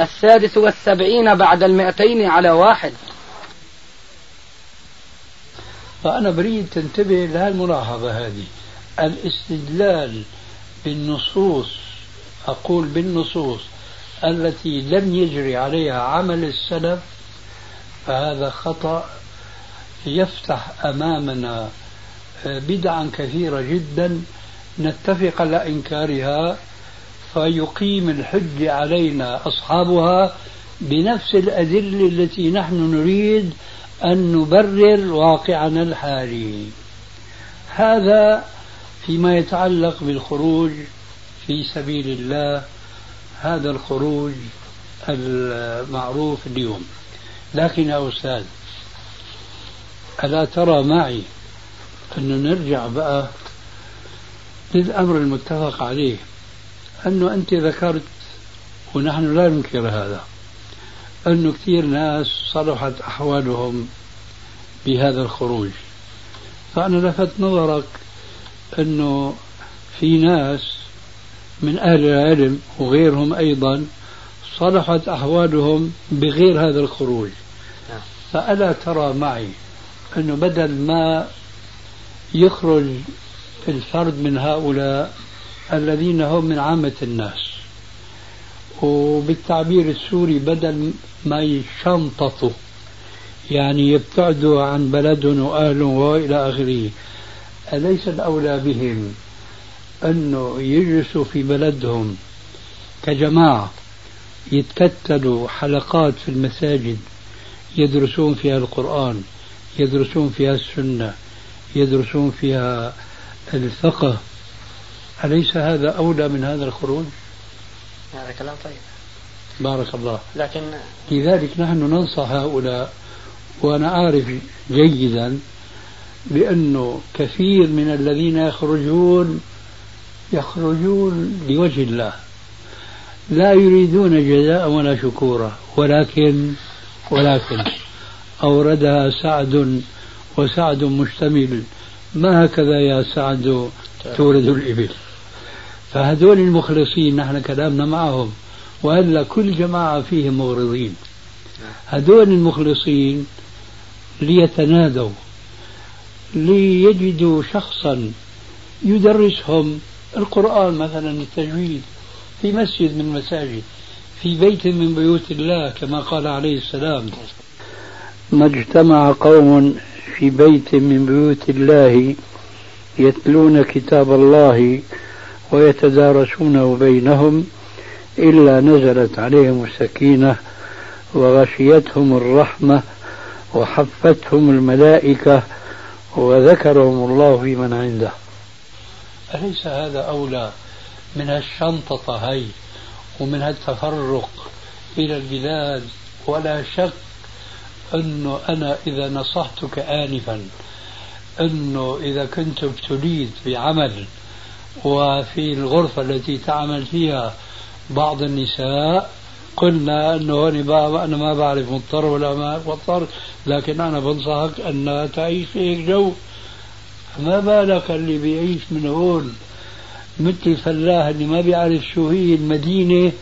السادس والسبعين بعد المئتين على واحد. فأنا بريد تنتبه لهالملاحظة هذه. الاستدلال بالنصوص أقول بالنصوص التي لم يجري عليها عمل السلف فهذا خطأ يفتح أمامنا بدعا كثيرة جدا. نتفق على إنكارها. فيقيم الحج علينا أصحابها بنفس الأدلة التي نحن نريد أن نبرر واقعنا الحالي. هذا فيما يتعلق بالخروج في سبيل الله هذا الخروج المعروف اليوم. لكن يا أستاذ ألا ترى معي أنه نرجع بقى للأمر المتفق عليه؟ أنه أنت ذكرت ونحن لا ننكر هذا أنه كثير ناس صلحت أحوالهم بهذا الخروج فأنا لفت نظرك أنه في ناس من أهل العلم وغيرهم أيضا صلحت أحوالهم بغير هذا الخروج نعم. فألا ترى معي أنه بدل ما يخرج الفرد من هؤلاء الذين هم من عامة الناس. وبالتعبير السوري بدل ما يشنططوا يعني يبتعدوا عن بلدهم وأهلهم وإلى آخره أليس الأولى بهم أنه يجلسوا في بلدهم كجماعة يتكتلوا حلقات في المساجد يدرسون فيها القرآن يدرسون فيها السنة يدرسون فيها الفقه؟ أليس هذا أولى من هذا الخروج؟ هذا كلام طيب. بارك الله. لكن لذلك نحن ننصح هؤلاء وأنا أعرف جيدا بأنه كثير من الذين يخرجون يخرجون لوجه الله. لا يريدون جزاء ولا شكورا ولكن ولكن أوردها سعد وسعد مشتمل. ما هكذا يا سعد تولد الإبل؟ فهذول المخلصين نحن كلامنا معهم وإلا كل جماعة فيهم مغرضين. هذول المخلصين ليتنادوا ليجدوا شخصا يدرسهم القرآن مثلا التجويد في مسجد من المساجد في بيت من بيوت الله كما قال عليه السلام. ما اجتمع قوم في بيت من بيوت الله يتلون كتاب الله ويتدارسونه بينهم إلا نزلت عليهم السكينة وغشيتهم الرحمة وحفتهم الملائكة وذكرهم الله في من عنده. أليس هذا أولى من الشنطة هي ومن التفرق إلى البلاد؟ ولا شك أنه أنا إذا نصحتك آنفا أنه إذا كنت ابتليت بعمل وفي الغرفة التي تعمل فيها بعض النساء قلنا أنه أنا ما بعرف مضطر ولا ما مضطر لكن أنا بنصحك أن تعيش في هيك جو. ما بالك اللي بيعيش من هون؟ مثل الفلاح اللي ما بيعرف شو هي المدينة.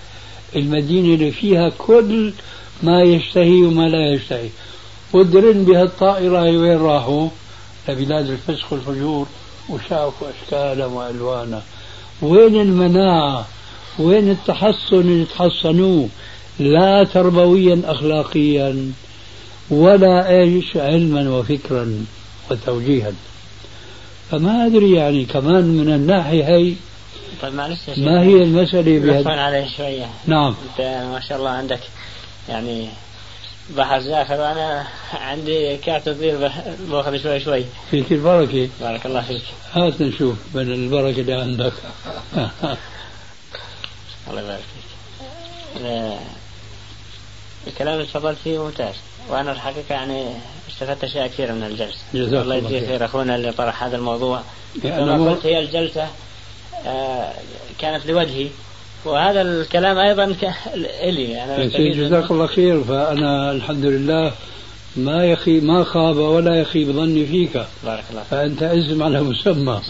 المدينة اللي فيها كل ما يشتهي وما لا يشتهي. ودرن بهالطائرة وين راحوا؟ لبلاد الفسق والفجور. وشافوا أشكالا وألوانا وين المناعة وين التحصن اللي تحصنوه؟ لا تربويا أخلاقيا ولا إيش علما وفكرا وتوجيها. فما أدري يعني كمان من الناحية هي طيب معلش ما هي المسألة بهذا؟ عليه شوية. نعم. أنت ما شاء الله عندك يعني بحر زاخر وأنا عندي كاتب بأخذ شوي شوي. فيك البركة بارك الله فيك. هات نشوف من البركة اللي عندك. الله يبارك فيك. الكلام اللي تفضلت فيه ممتاز وأنا الحقيقة يعني استفدت أشياء كثيرة من الجلسة. جزاك الله يجزيه خير. أخونا اللي طرح هذا الموضوع. كما قلت هي الجلسة آه كانت لوجهي. وهذا الكلام أيضا إلي. أنا جزاك الله خير فأنا الحمد لله ما يخي ما خاب ولا يخيب ظني فيك. بارك الله فأنت اسم على مسمى.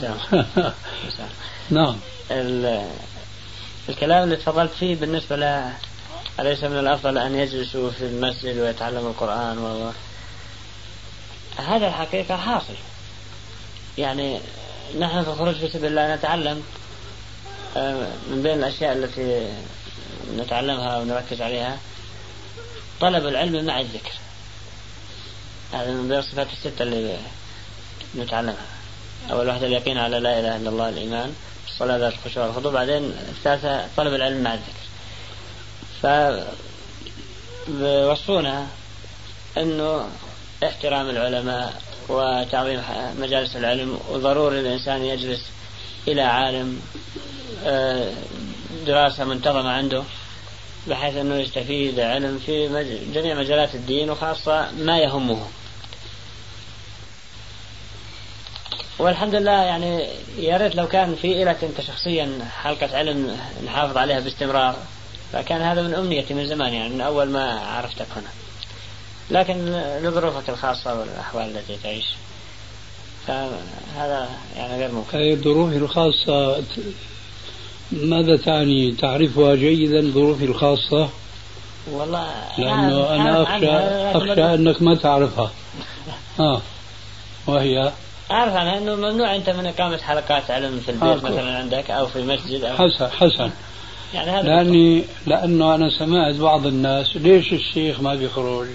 نعم. الكلام اللي تفضلت فيه بالنسبة ل أليس من الأفضل أن يجلسوا في المسجد ويتعلموا القرآن؟ و... هذا الحقيقة حاصل. يعني نحن في الخروج في سبيل الله نتعلم من بين الأشياء التي نتعلمها ونركز عليها طلب العلم مع الذكر. هذا من بين الصفات الستة اللي نتعلمها. أول واحدة اليقين على لا إله إلا الله الإيمان الصلاة ذات الخشوع والخضوع. بعدين الثالثة طلب العلم مع الذكر. فوصونا أنه احترام العلماء وتعظيم مجالس العلم وضروري الإنسان يجلس إلى عالم آه، دراسة منتظمة عنده بحيث أنه يستفيد علم في جميع مجالات الدين وخاصة ما يهمه. والحمد لله يعني يا ريت لو كان في لك أنت شخصيا حلقة علم نحافظ عليها باستمرار فكان هذا من أمنيتي من زمان يعني من أول ما عرفتك هنا. لكن لظروفك الخاصة والأحوال التي تعيش. فهذا يعني غير ممكن. الظروف الخاصة ماذا تعني تعرفها جيدا ظروفي الخاصة؟ والله لأنه أنا أخشى أخشى أنك ما تعرفها. آه. وهي؟ أعرف عنها أنه ممنوع. أنت من إقامة حلقات علم في البيت آه مثلا عندك أو في مسجد أو حسن حسن. يعني هذا لأني لأنه أنا سمعت بعض الناس ليش الشيخ ما بيخرج؟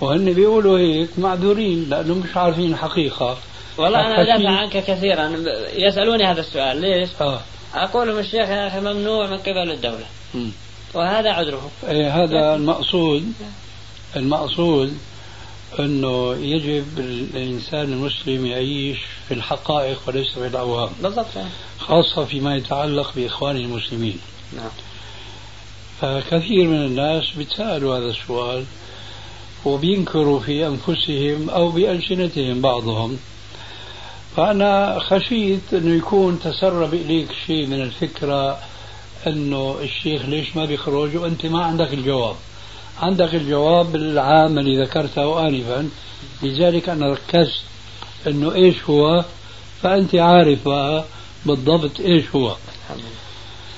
وهن بيقولوا هيك معذورين لأنهم مش عارفين الحقيقة والله أنا أدافع عنك كثيرا. يسألوني هذا السؤال ليش؟ آه. أقول لهم الشيخ يا أخي ممنوع من قبل الدولة. م. وهذا عذره. إيه هذا المقصود المقصود أنه يجب الإنسان المسلم يعيش في الحقائق وليس في الأوهام بالضبط. خاصة فيما يتعلق باخوانه المسلمين. نعم. فكثير من الناس بيتسالوا هذا السؤال وبينكروا في أنفسهم أو بألسنتهم بعضهم. فأنا خشيت أنه يكون تسرب إليك شيء من الفكرة أنه الشيخ ليش ما بيخرج وأنت ما عندك الجواب. عندك الجواب العام اللي ذكرته آنفا. لذلك أنا ركزت أنه إيش هو؟ فأنت عارف بالضبط إيش هو.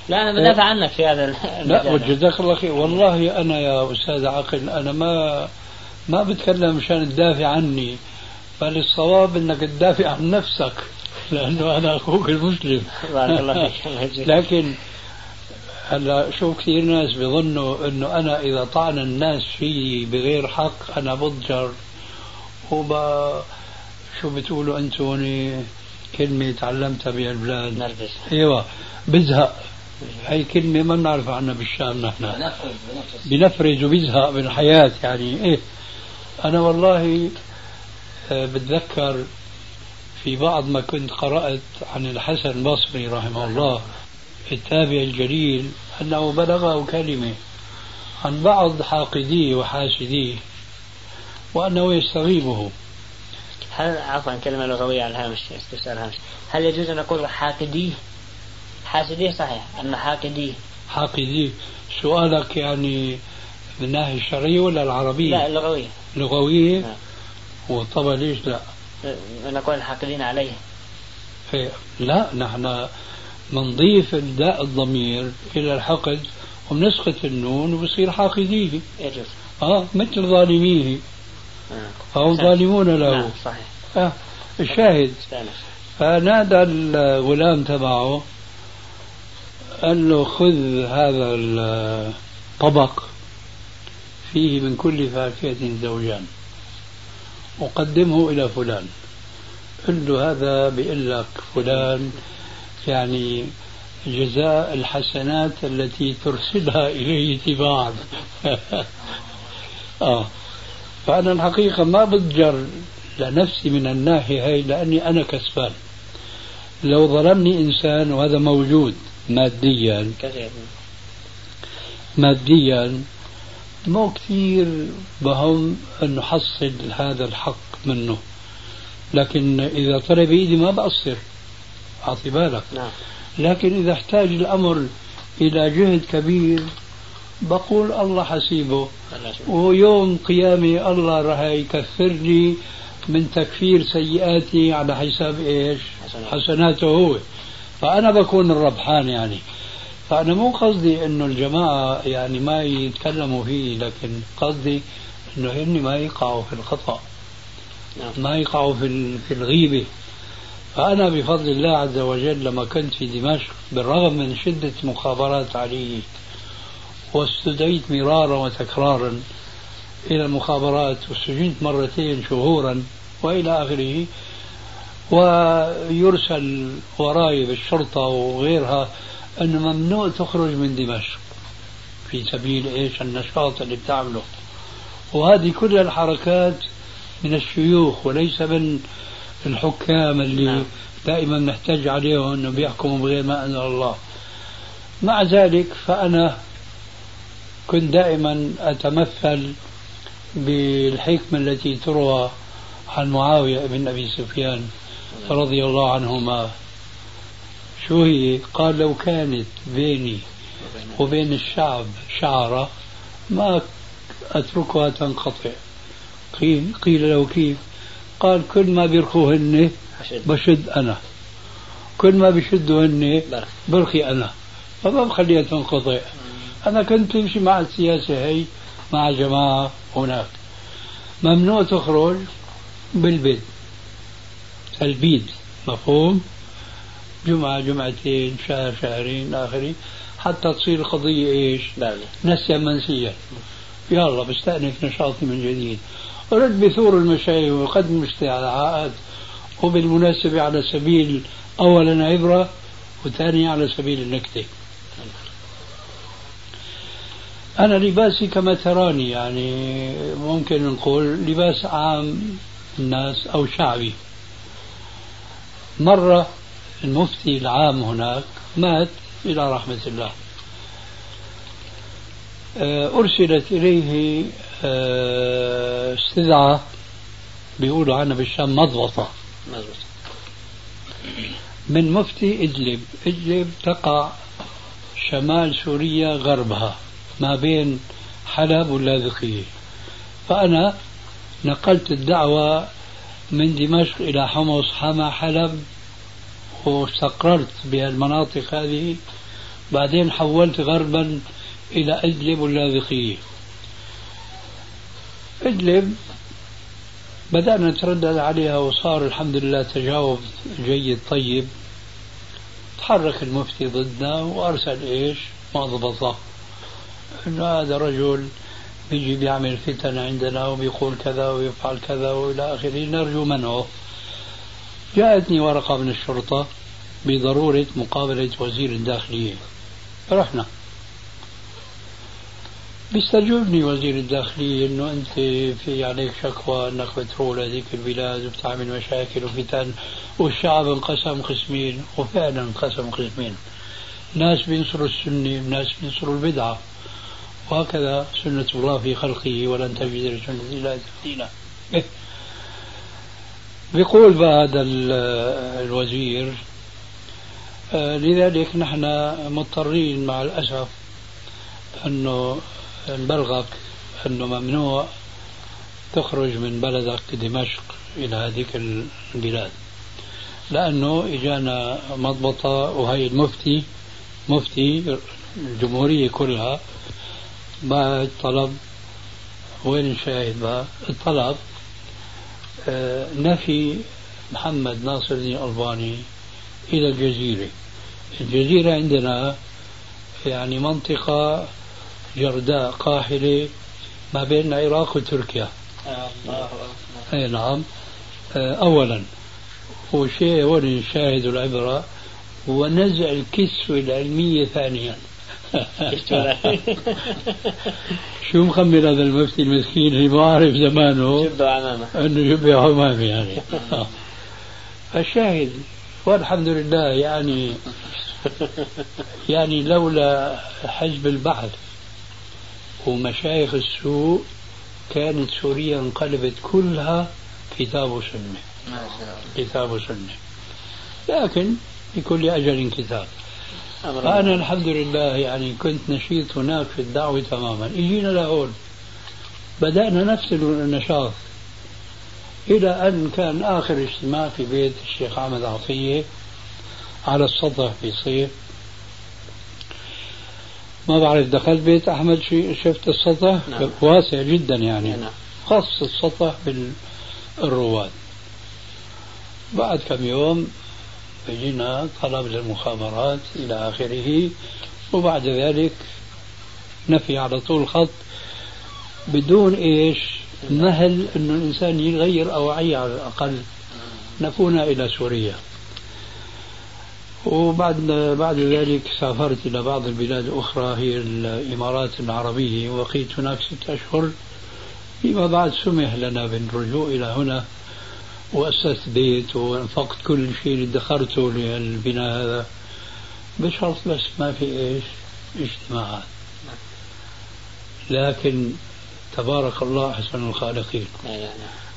لا أنا بدافع عنك في هذا لا وجزاك الله خير. والله أنا يا أستاذ عقل أنا ما ما بتكلم مشان تدافع عني. بل الصواب إنك تدافع عن نفسك لأنه أنا أخوك المسلم. بارك الله فيك لكن هلا شوف كثير ناس بيظنوا إنه أنا إذا طعن الناس فيي بغير حق أنا بضجر. وب شو بتقولوا أنتم كلمة تعلمتها بهالبلاد. نرفز أيوه بزهق. هي كلمة ما بنعرف عنها بالشام نحن. بنفرز وبزهق من الحياة يعني. إيه أنا والله بتذكر في بعض ما كنت قرأت عن الحسن البصري رحمه الله التابع الجليل أنه بلغه كلمة عن بعض حاقديه وحاسديه وأنه يستغيبه. هل عفوا كلمة لغوية على الهامش استفسار الهامش. هل يجوز أن نقول حاقديه حاسديه صحيح أما حاقديه حاقديه سؤالك يعني من الناحية الشرعية ولا العربية؟ لا اللغوية. لغوية؟ نعم. وطبعا ليش لا؟ نقول الحاقدين عليه. لا نحن بنضيف الداء الضمير إلى الحقد وبنسقط النون وبصير حاقديه. يجوز. آه مثل ظالميه. آه. فهم ظالمون له. نعم صحيح. آه. الشاهد. فنادى الغلام تبعه قال له خذ هذا الطبق فيه من كل فاكهة زوجان. وقدمه إلى فلان. قل له هذا بيقول لك فلان يعني جزاء الحسنات التي ترسلها إليه تباعا. آه. فأنا الحقيقة ما بتجر لنفسي من الناحية هاي لأني أنا كسبان. لو ظلمني إنسان وهذا موجود ماديا ماديا مو كثير بهم أن نحصل هذا الحق منه. لكن إذا طلب إيدي ما بقصر. أعطي بالك. نعم. لكن إذا احتاج الأمر إلى جهد كبير بقول الله حسيبه. ويوم قيامي الله راح يكفرني من تكفير سيئاتي على حساب إيش؟ حسناته هو. فأنا بكون الربحان يعني. فأنا مو قصدي إنه الجماعة يعني ما يتكلموا فيه لكن قصدي إنه هن ما يقعوا في الخطأ نعم. ما يقعوا في في الغيبة فأنا بفضل الله عز وجل لما كنت في دمشق بالرغم من شدة مخابرات علي واستدعيت مرارا وتكرارا إلى المخابرات وسجنت مرتين شهورا وإلى آخره ويرسل وراي بالشرطة وغيرها أنه ممنوع تخرج من دمشق في سبيل إيش؟ النشاط اللي بتعمله. وهذه كل الحركات من الشيوخ وليس من الحكام اللي نعم. دائما نحتاج عليهم انه بيحكموا بغير ما أنزل الله. مع ذلك فأنا كنت دائما أتمثل بالحكمة التي تروى عن معاوية بن أبي سفيان رضي الله عنهما. شو هي؟ قال لو كانت بيني وبين الشعب شعرة ما أتركها تنقطع. قيل, قيل له كيف؟ قال كل ما بيرخوهن بشد أنا. كل ما بشدوهن برخي. أنا. فما بخليها تنقطع. أنا كنت أمشي مع السياسة هي مع جماعة هناك. ممنوع تخرج بالبيت. البيد مفهوم؟ جمعة جمعتين شهر شهرين آخره حتى تصير القضية إيش؟ نسيا منسيا يلا بستأنف نشاطي من جديد. ورد بثور المشايخ وقدم الاستدعاءات وبالمناسبة على سبيل أولا عبرة وثانيا على سبيل النكتة. أنا لباسي كما تراني يعني ممكن نقول لباس عام الناس أو شعبي. مرة المفتي العام هناك مات إلى رحمة الله. آه، أرسلت إليه آه، استدعاء بيقولوا عنها بالشام مضبطة. من مفتي إدلب. إدلب تقع شمال سوريا غربها ما بين حلب واللاذقية. فأنا نقلت الدعوة من دمشق إلى حمص حما حلب واستقررت بهالمناطق هذه بعدين حولت غربا إلى إدلب واللاذقية. إدلب بدأنا نتردد عليها وصار الحمد لله تجاوب جيد طيب. تحرك المفتي ضدنا وأرسل إيش؟ مضبطة. إنه هذا رجل بيجي بيعمل فتن عندنا وبيقول كذا ويفعل كذا وإلى آخره نرجو منعه. جاءتني ورقة من الشرطة بضرورة مقابلة وزير الداخلية. رحنا. بيستجوبني وزير الداخلية إنه أنت في عليك شكوى إنك بتروح لهذيك البلاد وبتعمل مشاكل وفتن والشعب انقسم قسمين وفعلا انقسم قسمين ناس بينصروا السنة وناس بينصروا البدعة وهكذا سنة الله في خلقه ولن تجد لسنة الله تبديلا بيقول هذا الوزير آه، لذلك نحن مضطرين مع الأسف أنه نبلغك أنه ممنوع تخرج من بلدك دمشق إلى هذيك البلاد. لأنه إجانا مضبطة وهي المفتي مفتي الجمهورية كلها بعد طلب وين الشاهد بقى الطلب نفي محمد ناصر الدين الألباني إلى الجزيرة. الجزيرة عندنا يعني منطقة جرداء قاحلة ما بين العراق وتركيا. أي نعم. آه، أولا وشيء هون الشاهد العبرة ونزع الكسوة العلمية ثانيا. شو مخمر هذا المفتي المسكين اللي ما عارف زمانه؟ شبه عمامه أنه شبه عمامه يعني. الشاهد والحمد لله يعني يعني لولا حزب البحث ومشايخ السوء كانت سوريا انقلبت كلها كتاب وسنة. كتاب وسنة. لكن لكل أجل كتاب فأنا الحمد لله يعني كنت نشيط هناك في الدعوة تماما. إجينا لهون. بدأنا نفس النشاط. إلى أن كان آخر اجتماع في بيت الشيخ أحمد عطية على السطح في صيف. ما بعرف دخلت بيت أحمد شفت السطح؟ نعم. واسع جدا يعني. نعم. خاص السطح بالرواد. بعد كم يوم بيجينا طلب للمخابرات إلى آخره وبعد ذلك نفي على طول الخط بدون إيش؟ مهل أنه الإنسان يغير أوعية على الأقل. نفونا إلى سوريا. وبعد بعد ذلك سافرت إلى بعض البلاد الأخرى هي الإمارات العربية. وقيت هناك ست أشهر. فيما بعد سمح لنا بالرجوع إلى هنا. وأسست بيت وأنفقت كل شيء اللي ادخرته للبناء هذا. بشرط بس ما في إيش؟ اجتماعات. لكن تبارك الله أحسن الخالقين.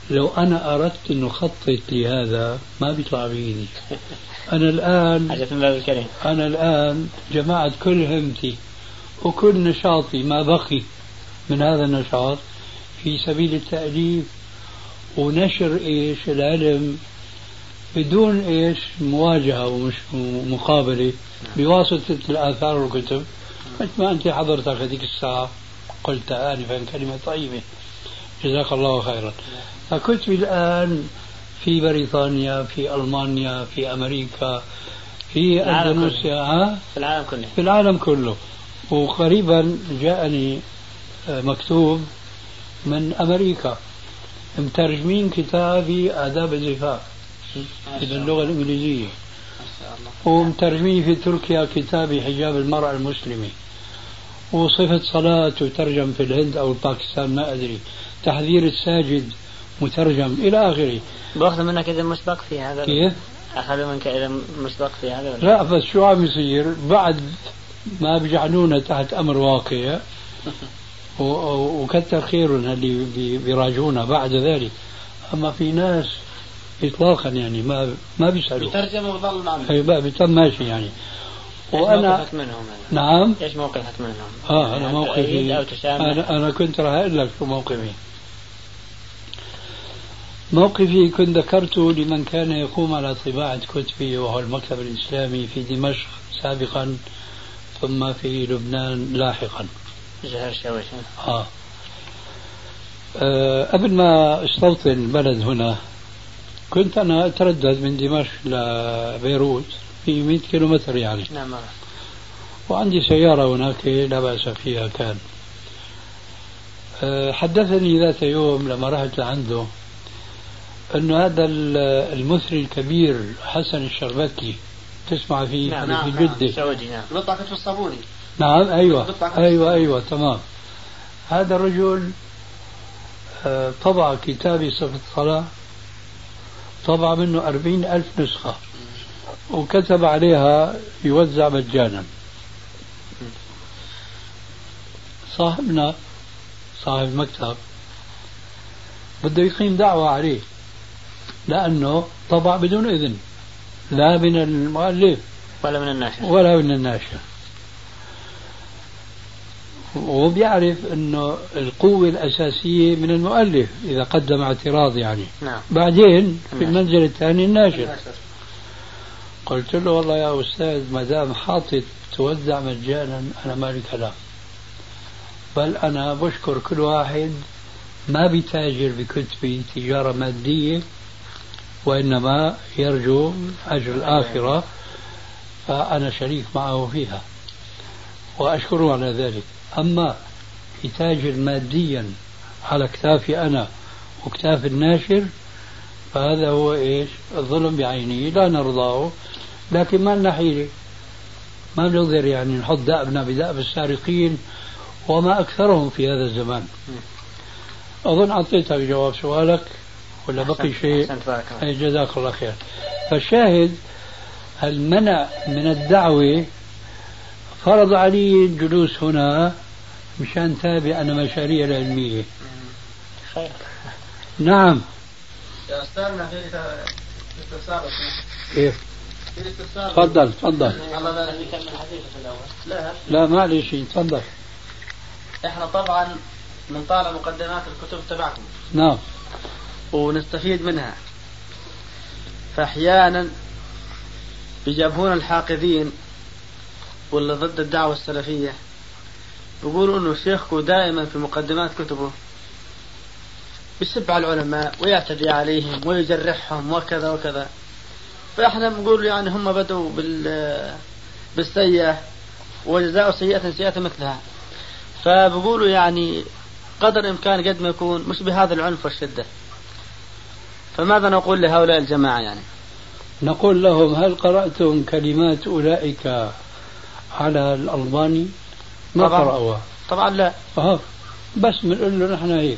لو أنا أردت أن أخطط لهذا ما بيطلع بإيدي. أنا الآن أنا الآن جمعت كل همتي وكل نشاطي ما بقي من هذا النشاط في سبيل التأليف ونشر إيش العلم بدون إيش مواجهة ومش مقابلة. بواسطة الآثار والكتب. مثل ما أنت حضرتك هذيك الساعة؟ قلت آنفا كلمة طيبة. جزاك الله خيرا. فكتبي الآن في بريطانيا في ألمانيا في أمريكا في ها؟ في العالم كله. في العالم كله. وقريبا جاءني مكتوب من أمريكا. مترجمين كتابي آداب الزفاف إلى اللغة الإنجليزية. ومترجمين في تركيا كتابي حجاب المرأة المسلمة. وصفة صلاة وترجم في الهند أو باكستان ما أدري. تحذير الساجد مترجم إلى آخره. بأخذ منك إذا مسبق في هذا. كيف؟ أخذوا منك إذا مسبق في هذا. لا بس شو عم يصير؟ بعد ما بيجعلونا تحت أمر واقع و- و- وكتر خيرهم اللي بي- بيراجعونا بعد ذلك. أما في ناس إطلاقا يعني ما ما بيسألوا. ترجمة وظل معنا بقى بيتم ماشي يعني. وأنا موقفك منهم هذا؟ نعم. إيش موقفك منهم؟ آه أنا يعني موقفي تسامح أنا أنا كنت راح أقول لك شو موقفي. موقفي كنت ذكرته لمن كان يقوم على طباعة كتبي وهو المكتب الإسلامي في دمشق سابقا ثم في لبنان لاحقا. زهر شويش آه. آه قبل ما استوطن البلد هنا كنت أنا أتردد من دمشق لبيروت في 100 كيلومتر يعني. نعم. وعندي سيارة هناك لا بأس فيها كان. أه، حدثني ذات يوم لما رحت لعنده أنه هذا ال- المثري الكبير حسن الشربكي تسمع فيه؟ نعم، نعم، في نعم. جدة سعودي نعم. نطلع كتف الصابوني. نعم أيوة. أيوة أيوة تمام. هذا الرجل أه، طبع كتابي صفة الصلاة طبع منه أربعين ألف نسخة وكتب عليها يوزع مجانا. صاحبنا صاحب المكتب بده يقيم دعوة عليه لأنه طبع بدون إذن لا من المؤلف ولا من الناشر. ولا من الناشر. وبيعرف إنه القوة الأساسية من المؤلف إذا قدم اعتراض يعني. نعم. بعدين في الناشر. المنزل الثاني الناشر. قلت له والله يا أستاذ ما دام حاطط توزع مجانا أنا مالي كلام. بل أنا بشكر كل واحد ما بيتاجر بكتبي تجارة مادية وإنما يرجو أجر الآخرة فأنا شريك معه فيها. وأشكره على ذلك. أما يتاجر ماديا على كتافي أنا وكتاف الناشر فهذا هو إيش؟ الظلم بعينه لا نرضاه. لكن ما لنا حيلة ما بنقدر يعني نحط دأبنا بدأب السارقين وما أكثرهم في هذا الزمان. أظن أعطيتك جواب سؤالك ولا بقي شيء؟ أي جزاك الله خير. فالشاهد المنع من الدعوة فرض علي الجلوس هنا مشان تابع أنا مشاريع العلمية. خير. نعم. يا أستاذنا في استفسار كيف في استفسار تفضل تفضل. الله لا لا معلش تفضل. إحنا طبعا بنطالع مقدمات الكتب تبعكم. نعم. ونستفيد منها. فأحيانا بيجابهون الحاقدين واللي ضد الدعوة السلفية. بيقولوا إنه شيخكم دائما في مقدمات كتبه بيسب على العلماء ويعتدي عليهم ويجرحهم وكذا وكذا. فإحنا بنقول يعني هم بدوا بال بالسيئة وجزاء سيئة سيئة مثلها. فبقولوا يعني قدر الإمكان قد ما يكون مش بهذا العنف والشدة. فماذا نقول لهؤلاء الجماعة يعني؟ نقول لهم هل قرأتم كلمات أولئك على الألباني؟ ما طبعا. قرأوها. طبعا لا. أه بس بنقول له نحن هيك.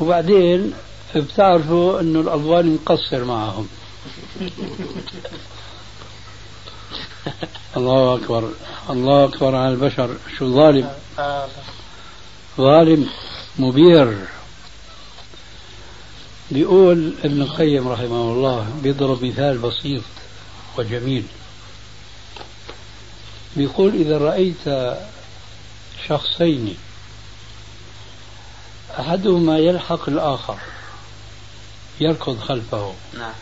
وبعدين بتعرفوا إنه الالباني مقصر معهم. الله أكبر. الله أكبر على البشر. شو ظالم. آه. ظالم مبير. بيقول ابن القيم رحمه الله بيضرب مثال بسيط وجميل. بيقول إذا رأيت شخصين أحدهما يلحق الآخر يركض خلفه نعم.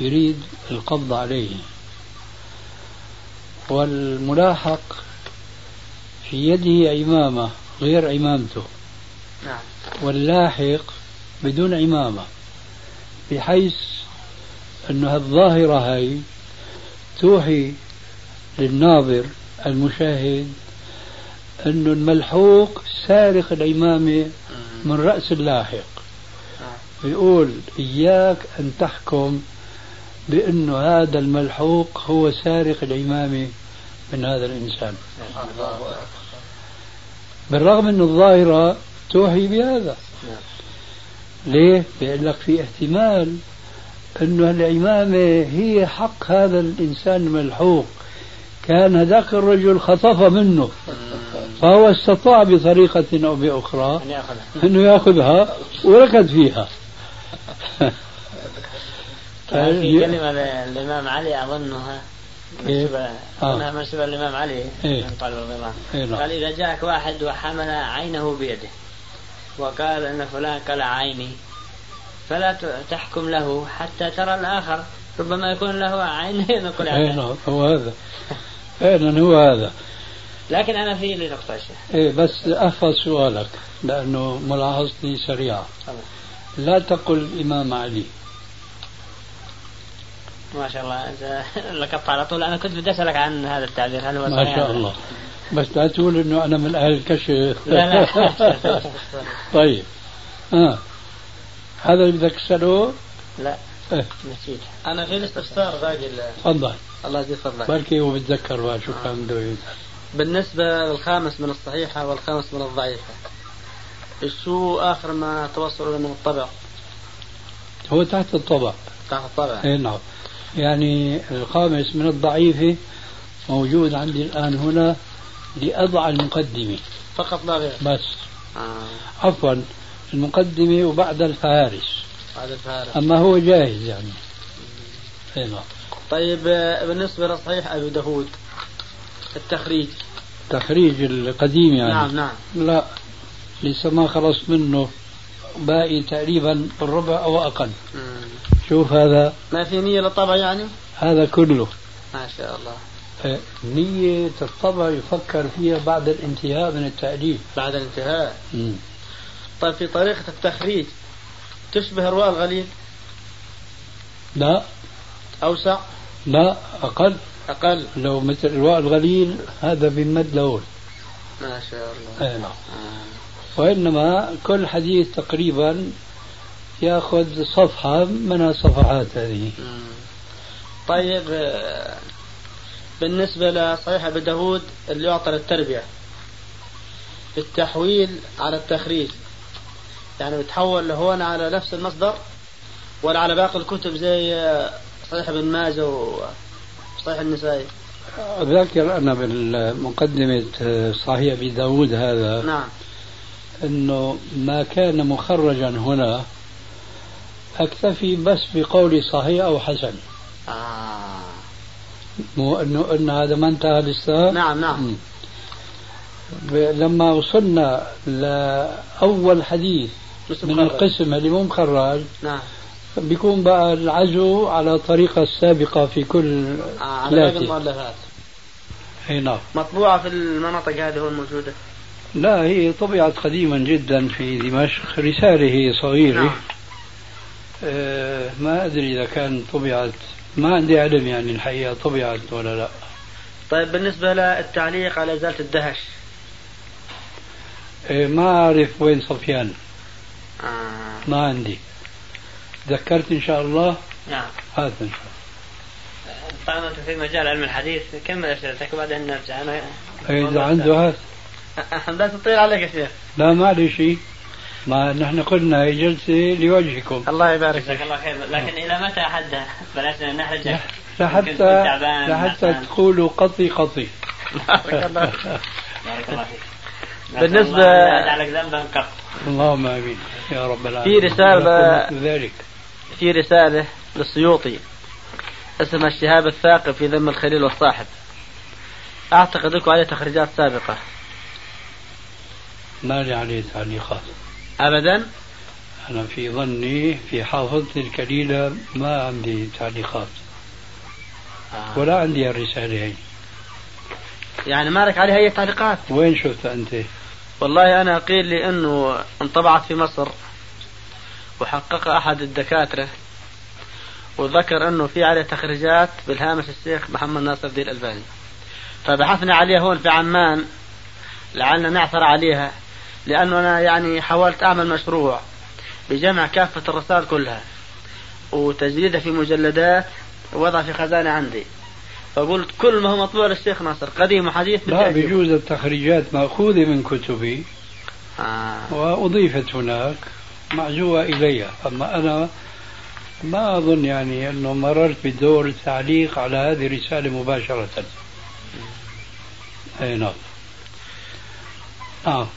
يريد القبض عليه والملاحق في يده عمامة غير عمامته نعم. واللاحق بدون عمامة بحيث أن الظاهرة هاي توحي للناظر المشاهد أن الملحوق سارق العمامة من رأس اللاحق. يقول إياك أن تحكم بأن هذا الملحوق هو سارق العمامة من هذا الإنسان. بالرغم أن الظاهرة توحي بهذا. ليه؟ بيقول لك في احتمال أنه العمامة هي حق هذا الإنسان الملحوق. كان هذاك الرجل خطف منه فهو استطاع بطريقة أو بأخرى أنه يأخذها وركض فيها في كلمة للإمام علي أظنها إيه؟ منسوبة آه. أظنها منسوبة للإمام علي إيه. بن طالب رضي الله عنه إيه نعم. قال إذا جاءك واحد وحمل عينه بيده وقال أن فلان قلع عيني فلا تحكم له حتى ترى الآخر ربما يكون له عينين وقلع أي عينين. نعم هو هذا فعلا هو هذا. لكن أنا في لي نقطة يا شيخ. إيه بس احفظ سؤالك لأنه ملاحظتي سريعة لا تقل الإمام علي. ما شاء الله أنت لقطت على طول. أنا كنت بدي أسألك عن هذا التعبير هل هو ما شاء؟ الله. بس لا تقول إنه أنا من أهل الكشف. لا لا. طيب. آه. هذا اللي بدك تسأله؟ لا. إيه. نسيت. أنا في الاستفسار باقي تفضل. الله يجزيك فضلك بركي هو بتذكر بقى شو كان بده يقول. بالنسبة للخامس من الصحيحة والخامس من الضعيفة شو آخر ما توصلوا من الطبع؟ هو تحت الطبع. تحت الطبع. اي نعم. يعني الخامس من الضعيفة موجود عندي الآن هنا لأضع المقدمة. فقط لا غير. بس. آه. عفوا المقدمة وبعد الفهارس. هذا الفارق أما هو جاهز يعني. اي نعم. طيب بالنسبة لصحيح أبي داود التخريج. تخريج القديم يعني؟ نعم نعم. لا لسه ما خلص منه باقي تقريبا الربع أو أقل. مم. شوف هذا. ما في نية للطبع يعني؟ هذا كله. ما شاء الله. آه، نية الطبع يفكر فيها بعد الانتهاء من التأليف بعد الانتهاء. مم. طيب في طريقة التخريج تشبه الرواء الغليل؟ لا. أوسع؟ لا أقل. أقل. لو مثل الرواء الغليل هذا بمد لون ما شاء الله. أي نعم. آه. وإنما كل حديث تقريبا يأخذ صفحة من الصفحات هذه. مم. طيب آه، بالنسبة لصحيح أبي داود اللي يعطى للتربية. التحويل على التخريج. يعني بتحول لهون على نفس المصدر ولا على باقي الكتب زي آه، صحيح ابن ماجه وصحيح النسائي. ذاكر أنا بالمقدمة صحيح أبي داود هذا. نعم. أنه ما كان مخرجا هنا أكتفي بس بقول صحيح أو حسن. آه. مو أنه أن هذا ما انتهى لسه نعم نعم. لما وصلنا لأول حديث من. القسم اللي مو مخرج نعم. بيكون بقى العزو على الطريقة السابقة في كل على باقي المؤلفات. أي نعم. مطبوعة في المناطق هذه هون موجودة لا هي طبعت قديما جدا في دمشق. رسالة هي صغيرة. نعم. آه ما أدري إذا كان طبعت. ما عندي علم يعني الحقيقة طبعت ولا لا. طيب بالنسبة للتعليق على إزالة الدهش. آه ما أعرف وين صفيان. آه. ما عندي. ذكرت إن شاء الله؟ نعم. هذا إن شاء طالما أنت في مجال علم الحديث كمل اسئلتك وبعدين نرجع. أنا الله إذا عنده هذا. لا تطير عليك يا شيخ. لا معلش ما نحن قلنا هي جلسة لوجهكم. الله يبارك جزاك فيك الله خير. لكن إلى متى حدها بلاش نحرجك لحتى لحتى. تقولوا قطي قطي. بارك الله بارك الله فيك. بالنسبة- الله ذنبا قط. اللهم آمين. يا رب العالمين. في رسالة- ذلك. في رسالة للسيوطي. اسمها الشهاب الثاقب في ذم الخليل والصاحب. أعتقد لكم عليه تخريجات سابقة. ما لي عليه تعليقات أبدا؟ أنا في ظني في حافظتي الكليلة ما عندي تعليقات ولا عندي الرسالة هي. يعني ما لك عليها أي تعليقات؟ وين شفت أنت؟ والله أنا قيل لي أنه انطبعت في مصر. وحقق أحد الدكاترة وذكر أنه في عليه تخريجات بالهامش الشيخ محمد ناصر الدين الألباني فبحثنا عليها هون في عمان لعلنا نعثر عليها لأنه أنا يعني حاولت أعمل مشروع بجمع كافة الرسائل كلها وتجديدها في مجلدات ووضع في خزانة عندي فقلت كل ما هو مطبوع للشيخ ناصر قديم وحديث لا. بيجوز التخريجات مأخوذة من كتبي آه. وأضيفت هناك معزوة إلي أما أنا ما أظن يعني أنه مررت بدور التعليق على هذه الرسالة مباشرة. أي نعم. آه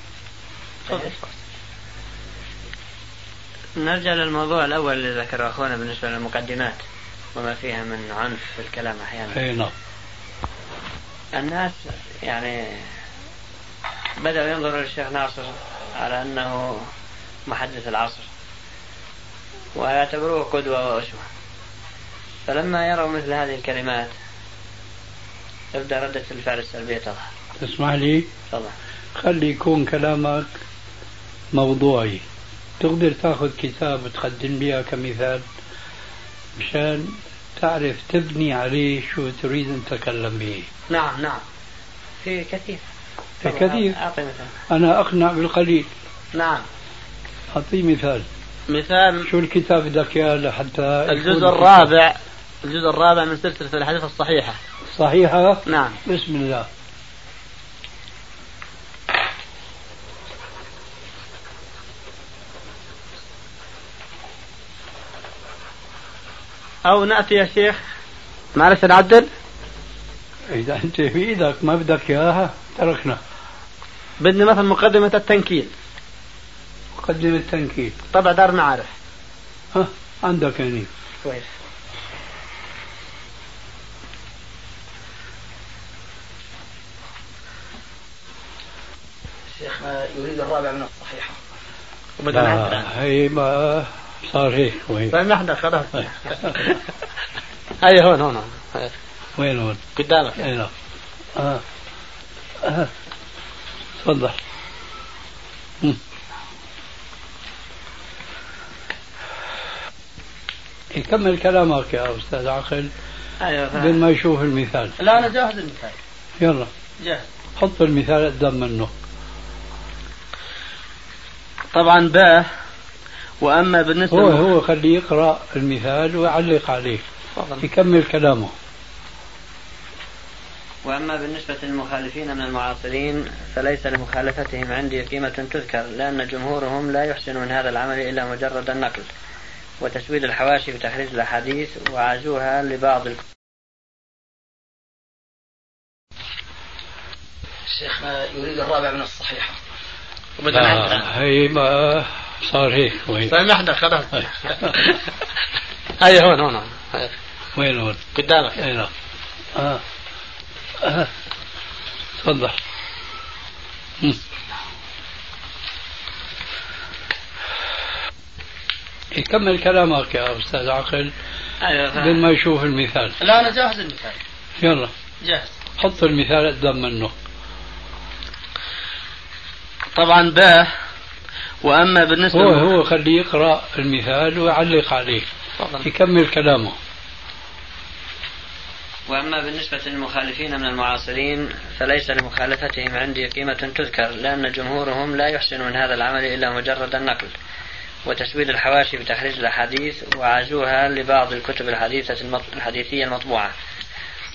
نرجع للموضوع الأول اللي ذكره أخونا بالنسبة للمقدمات وما فيها من عنف في الكلام أحيانا. أي نعم. الناس يعني بدأوا ينظروا للشيخ ناصر على أنه محدث العصر. ويعتبروه قدوة وأسوة. فلما يروا مثل هذه الكلمات تبدأ ردة الفعل السلبية تظهر. تسمح لي؟ تظهر خلي يكون كلامك موضوعي. تقدر تأخذ كتاب تقدم لي كمثال؟ مشان تعرف تبني عليه شو تريد أن تتكلم به. نعم نعم. في كثير. في كثير؟ أعطي مثال. أنا أقنع بالقليل. نعم. اعطيه مثال. مثال. شو الكتاب بدك اياه لحتى الجزء الرابع. الجزء الرابع من سلسلة الأحاديث الصحيحة. صحيحة؟ نعم. بسم الله. أو نأتي يا شيخ. معلش نعدل إذا أنت بإيدك ما بدك إياها تركنا. بدي مثلا مقدمة التنكيل. قدم التنكيل. طبع دار المعارف ها عندك يعني. كويس. الشيخ يريد الرابع من الصحيحة. لا هي ما صار هيك وين طيب نحن خلاص. هيا هون هون. وين هون؟ قدامك. اي نعم. آه. آه. يكمل كلامك يا أستاذ عقل أيوه فاهم. ما يشوف المثال. لا أنا جاهز المثال. يلا. جاهز. حط المثال قدام منه. طبعا باء وأما بالنسبة هو هو خليه يقرأ المثال ويعلق عليه تفضل. يكمل كلامه. وأما بالنسبة للمخالفين من المعاصرين فليس لمخالفتهم عندي قيمة تذكر لأن جمهورهم لا يحسن من هذا العمل إلا مجرد النقل. وتسويد الحواشي وتحريز الأحاديث وعزوها لبعض. شيخ يريد الرابع من الصحيحة بدنا هي ما صار هيك. وين؟ سامحنا خلاص. هاي هون هون وين هون؟ قدامك. أي نعم آه. آه. تفضل. يكمل كلامك يا أستاذ عقل أيوه بدون ما يشوف المثال. لا أنا جاهز المثال. يلا. جاهز. حط المثال قدام منه. طبعا باء وأما بالنسبة هو هو خليه يقرأ المثال ويعلق عليه. طبعا. يكمل كلامه. وأما بالنسبة للمخالفين من المعاصرين فليس لمخالفتهم عندي قيمة تذكر لأن جمهورهم لا يحسن من هذا العمل إلا مجرد النقل. وتسويد الحواشي بتخريج الأحاديث وعزوها لبعض الكتب الحديثة الحديثية المطبوعة.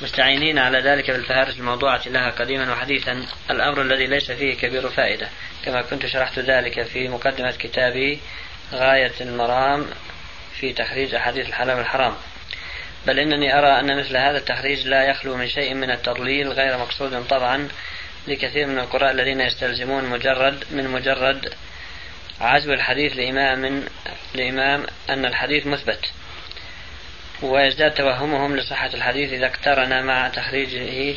مستعينين على ذلك بالفهارس الموضوعة لها قديما وحديثا. الأمر الذي ليس فيه كبير فائدة. كما كنت شرحت ذلك في مقدمة كتابي غاية المرام في تخريج أحاديث الحلال والحرام. بل إنني أرى أن مثل هذا التخريج لا يخلو من شيء من التضليل غير مقصود طبعا لكثير من القراء الذين يستلزمون مجرد من مجرد عزو الحديث لإمام لإمام أن الحديث مثبت ويزداد توهمهم لصحة الحديث إذا اقترن مع تخريجه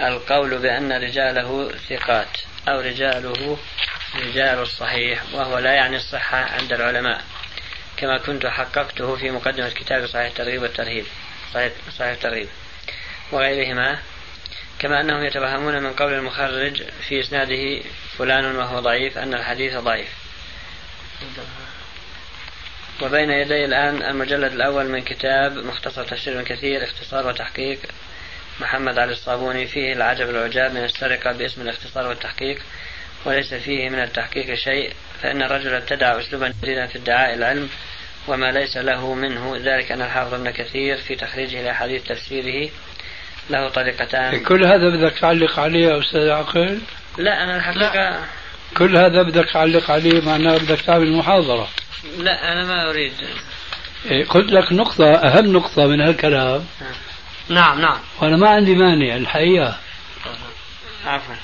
القول بأن رجاله ثقات أو رجاله رجال الصحيح وهو لا يعني الصحة عند العلماء كما كنت حققته في مقدمة كتاب صحيح الترغيب والترهيب صحيح, صحيح الترغيب وغيرهما كما أنهم يتوهمون من قول المخرج في إسناده فلان وهو ضعيف أن الحديث ضعيف. وبين يدي الآن المجلد الأول من كتاب مختصر تفسير ابن كثير اختصار وتحقيق. محمد علي الصابوني فيه العجب العجاب من السرقة باسم الاختصار والتحقيق وليس فيه من التحقيق شيء. فإن الرجل ابتدع أسلوبا جديدا في ادعاء العلم وما ليس له منه. ذلك أن الحافظ ابن كثير في تخريجه لأحاديث تفسيره له طريقتان. كل هذا بدك تعلق عليه يا أستاذ عقل لا أنا الحقيقة كل هذا بدك تعلق عليه معناه بدك تعمل محاضرة. لا أنا ما أريد. إيه، قلت لك نقطة أهم نقطة من هالكلام. نعم نعم. وأنا ما عندي مانع الحقيقة. عفوا.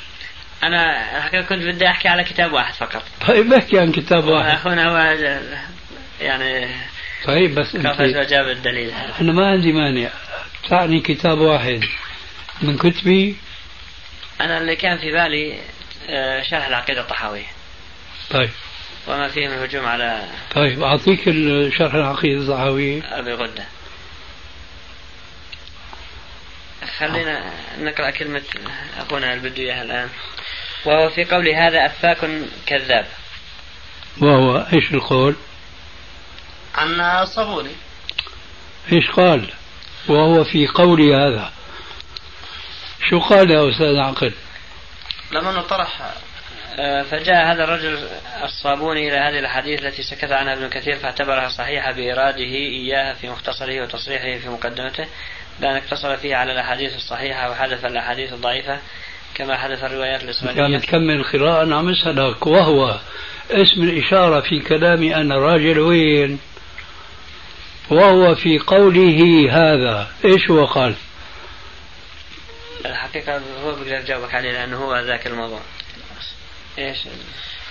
أنا كنت بدي أحكي على كتاب واحد فقط. طيب احكي عن كتاب واحد. أخونا هو يعني طيب بس كفز أنت وجاب الدليل. أنا ما عندي مانع. تعني كتاب واحد من كتبي. أنا اللي كان في بالي آه، شرح العقيدة الطحاوية. طيب. وما فيه من هجوم على طيب أعطيك الشرح العقيدة الصحوية أبي غدة. خلينا نقرأ كلمة أخونا اللي بده إياها الآن. وهو في قول هذا أفاك كذاب. وهو إيش القول؟ عن الصابوني إيش قال؟ وهو في قولي هذا. شو قال يا أستاذ عقل؟ لما أنه طرح آه، فجاء هذا الرجل الصابوني إلى هذه الأحاديث التي سكت عنها ابن كثير فاعتبرها صحيحة بإراده إياها في مختصره وتصريحه في مقدمته بأن اقتصر فيه على الأحاديث الصحيحة وحذف الأحاديث الضعيفة كما حذف الروايات كان الإسرائيلية. تكمل القراءة أنا عم أسألك وهو اسم الإشارة في كلامي أنا راجل وين؟ وهو في قوله هذا إيش هو قال؟ الحقيقة هو بيقدر يجاوبك عليه لأنه هو ذاك الموضوع. إيش؟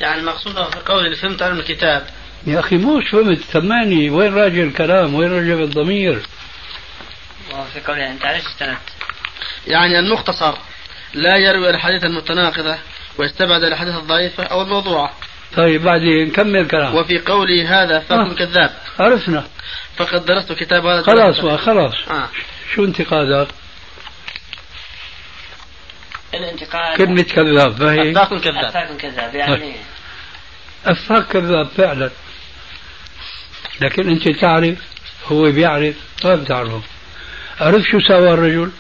يعني المقصود في قول اللي فهمت علم الكتاب. يا أخي مش فهمت سمعني. وين راجع الكلام؟ وين راجع الضمير؟ في قوله أنت عليش استندت يعني المختصر لا يروي الحديث المتناقضة ويستبعد الحديث الضعيفة أو الموضوعة. طيب بعدين كمل كلام. وفي قوله هذا فاكم آه. كذاب عرفنا. فقد درست كتاب هذا. خلاص خلاص. آه. شو انتقادك؟ الانتقاد كلمة كذاب فهي فاكم كذاب. أفاك كذاب يعني أفاك كذاب فعلا. لكن أنت تعرف هو بيعرف ما بتعرفه عرف شو سوى الرجل؟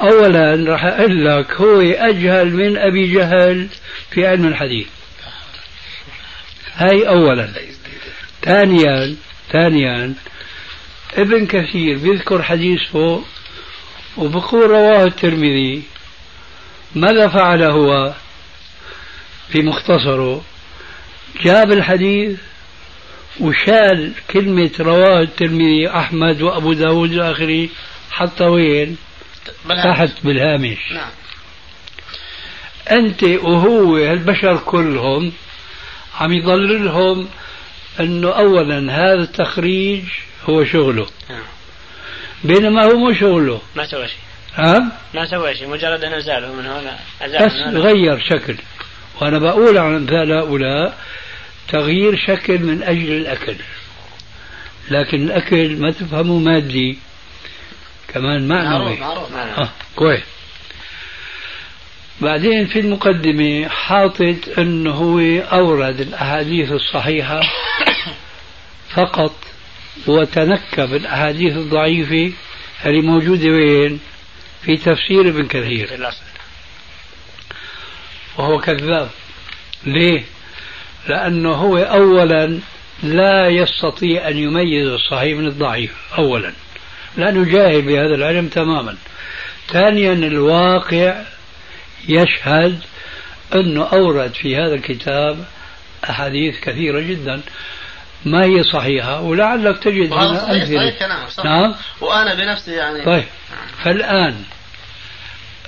أولا راح أقول لك هو أجهل من أبي جهل في علم الحديث. هاي أولا. ثانيا ثانيا ابن كثير بيذكر حديث فوق وبقول رواه الترمذي ماذا فعل هو؟ في مختصره جاب الحديث وشال كلمة رواه الترمذي أحمد وأبو داود وآخره حتى وين؟ بالهامش. تحت بالهامش. نعم. أنت وهو البشر كلهم عم يضللهم أنه أولا هذا التخريج هو شغله. نعم. بينما هو مو شغله. ما سوى شيء. ها؟ ما سوى شيء. مجرد أن أزاله من هنا أزاله بس من هنا غير شكل. وأنا بقول عن أمثال هؤلاء تغيير شكل من أجل الأكل. لكن الأكل ما تفهمه مادي. كمان معنوي. معروف معروف آه كويس. بعدين في المقدمة حاطط أنه هو أورد الأحاديث الصحيحة فقط. وتنكب الأحاديث الضعيفة اللي موجودة وين؟ في تفسير ابن كثير. وهو كذاب. ليه؟ لأنه هو أولا لا يستطيع أن يميز الصحيح من الضعيف. أولا. لأنه جاهل بهذا العلم تماما. ثانيا الواقع يشهد أنه أورد في هذا الكتاب أحاديث كثيرة جدا. ما هي صحيحة؟ ولعلك تجد وهذا هنا صحيح صحيح أمثلة كلامك صح. نعم؟ وأنا بنفسي يعني طيب. فالآن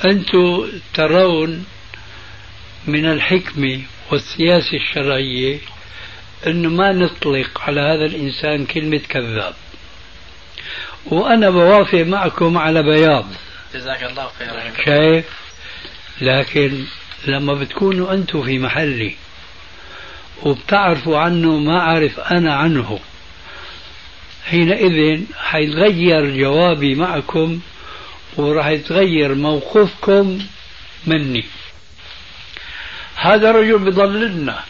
أنتم ترون من الحكمة والسياسة الشرعية أنه ما نطلق على هذا الإنسان كلمة كذاب. وأنا بوافق معكم على بياض. جزاك الله خيرا. شايف؟ لكن لما بتكونوا أنتم في محلي وبتعرفوا عنه ما أعرف أنا عنه. حينئذ حيتغير جوابي معكم وراح يتغير موقفكم مني. هذا رجل بضللنا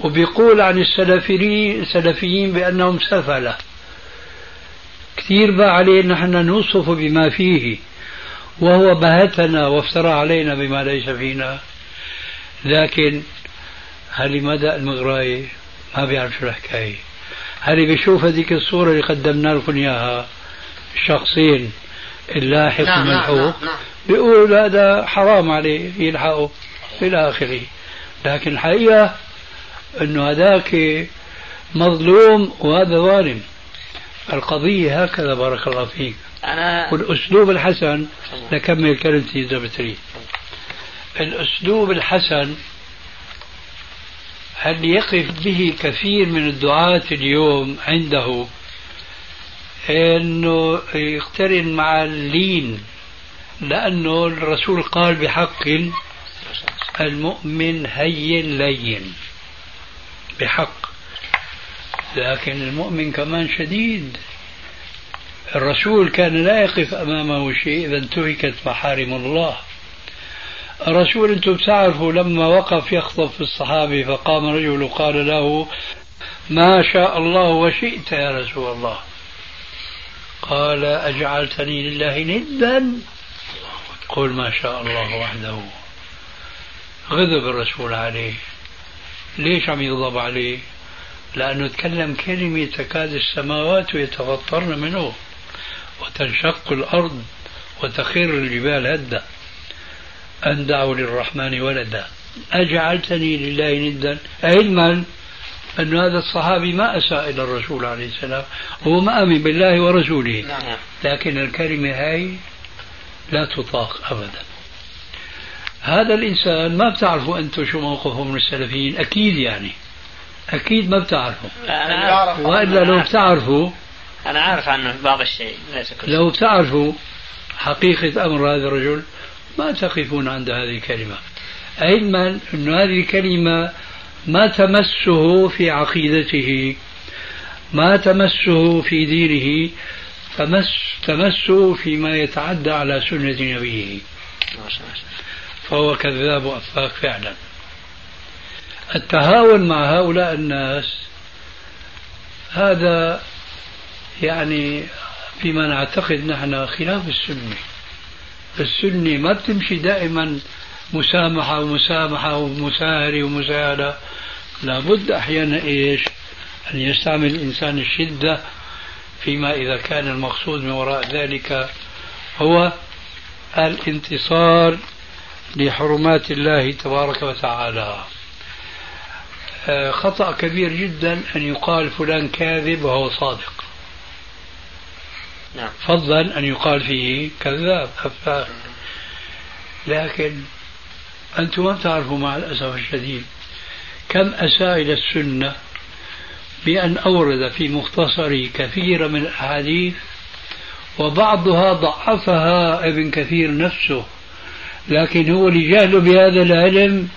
وبيقول عن السلفيين السلفيين بأنهم سفلة. كثير بقى علينا نحن نوصف بما فيه وهو بهتنا وافترى علينا بما ليس فينا. لكن هل مدى المغراية ما بيعرف شو الحكاية. هل بيشوف هذيك الصورة اللي قدمنا لكم إياها؟ شخصين اللاحق نعم نعم والملحوق نعم, نعم. بيقول هذا حرام عليه يلحقه إلى آخره. لكن الحقيقة أنه هذاك مظلوم وهذا ظالم. القضية هكذا بارك الله فيك. أنا والأسلوب الحسن نكمل كلمتي إذا بتريد. الأسلوب الحسن هل يقف به كثير من الدعاة اليوم عنده؟ إنه يقترن مع اللين لأنه الرسول قال بحق المؤمن هين لين بحق. لكن المؤمن كمان شديد. الرسول كان لا يقف أمامه شيء إذا انتهكت محارم الله. الرسول أنتم بتعرفوا لما وقف يخطب في الصحابه فقام رجل وقال له ما شاء الله وشئت يا رسول الله. قال أجعلتني لله ندا. قل ما شاء الله وحده. غضب الرسول عليه. ليش عم يغضب عليه؟ لأنه تكلم كلمة تكاد السماوات يتفطرن منه. وتنشق الأرض وتخر الجبال هدا أن دعوا للرحمن ولدا. أجعلتني لله ندا. علما أن هذا الصحابي ما أساء إلى الرسول عليه السلام. هو ما أمن بالله ورسوله. نعم. لكن الكلمة هاي لا تطاق أبدا. هذا الإنسان ما بتعرفوا أنتم شو موقفه من السلفيين؟ أكيد يعني. أكيد ما بتعرفوا. أنا عارف وإلا لو بتعرفوا أنا عارف عنه بعض الشيء ليس كل لو بتعرفوا حقيقة أمر هذا الرجل ما تقفون عند هذه الكلمة. علما أن هذه الكلمة ما تمسه في عقيدته ما تمسه في دينه تمس تمسه فيما يتعدى على سنة نبيه. فهو كذاب وأفاك فعلا. التهاون مع هؤلاء الناس هذا يعني فيما نعتقد نحن خلاف السنة. السنة ما بتمشي دائما مسامحة ومسامحة ومساهرة ومساهلة لابد أحيانا إيش؟ أن يستعمل الإنسان الشدة فيما إذا كان المقصود من وراء ذلك هو الانتصار لحرمات الله تبارك وتعالى. آه، خطأ كبير جدا أن يقال فلان كاذب وهو صادق. نعم. فضلا أن يقال فيه كذاب أفاك لكن أنتم ما تعرفوا مع الأسف الشديد كم أساء إلى السنة بأن أورد في مختصره كثير من الأحاديث وبعضها ضعفها ابن كثير نفسه لكن هو لجهله بهذا العلم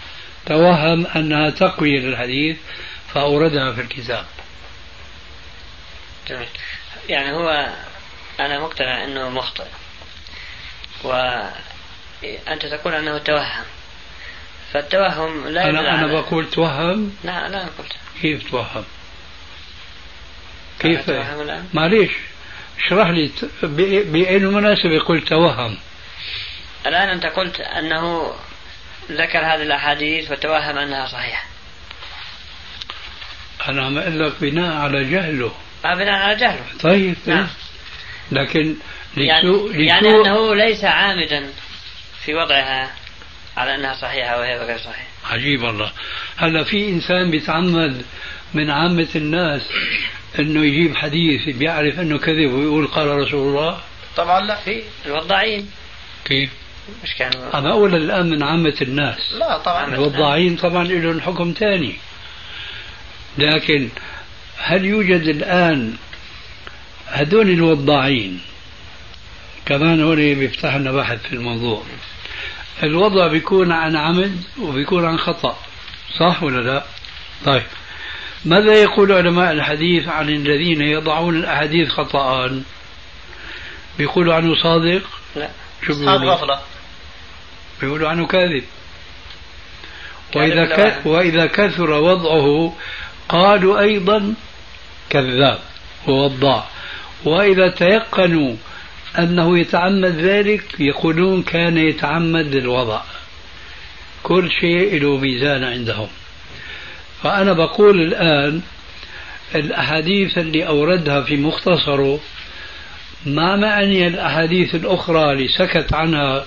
توهم أنها تقوية للحديث فأوردها في الكتاب. يعني هو أنا مقتنع أنه مخطئ. وأنت تقول أنه توهم. فالتوهم لا أنا أنا بقول توهم؟ لا لا قلت. كيف توهم؟ كيف؟ معليش. اشرح لي بأي مناسبة قلت توهم؟ الآن أنت قلت أنه ذكر هذه الأحاديث وتوهم أنها صحيحة. أنا عم أقول لك بناء على جهله. آه بناء على جهله. طيب. نعم. لكن يعني, لسوء يعني أنه ليس عامدا في وضعها على أنها صحيحة وهي غير صحيحة. عجيب والله هلا في إنسان بيتعمد من عامة الناس إنه يجيب حديث بيعرف إنه كذب ويقول قال رسول الله؟ طبعا لا. في الوضاعين كيف؟ مش كانوا أما أولا الآن من عامة الناس. لا طبعا. الوضاعين طبعا لهم حكم ثاني لكن هل يوجد الآن هذول الوضاعين كمان هون بيفتح لنا بحث في الموضوع. الوضع بيكون عن عمد وبيكون عن خطأ. صح ولا لا؟ طيب. ماذا يقول علماء الحديث عن الذين يضعون الأحاديث خطأ؟ بيقولوا عنه صادق؟ لا. شو بيقولوا؟ غفلة. بيقولوا عنه كاذب. وإذا, ك... وإذا كثر وضعه قالوا أيضا كذاب. ووضاع وإذا تيقنوا أنه يتعمد ذلك يقولون كان يتعمد الوضع كل شيء له ميزان عندهم. فأنا بقول الآن الأحاديث اللي أوردها في مختصره ما معني الأحاديث الأخرى اللي سكت عنها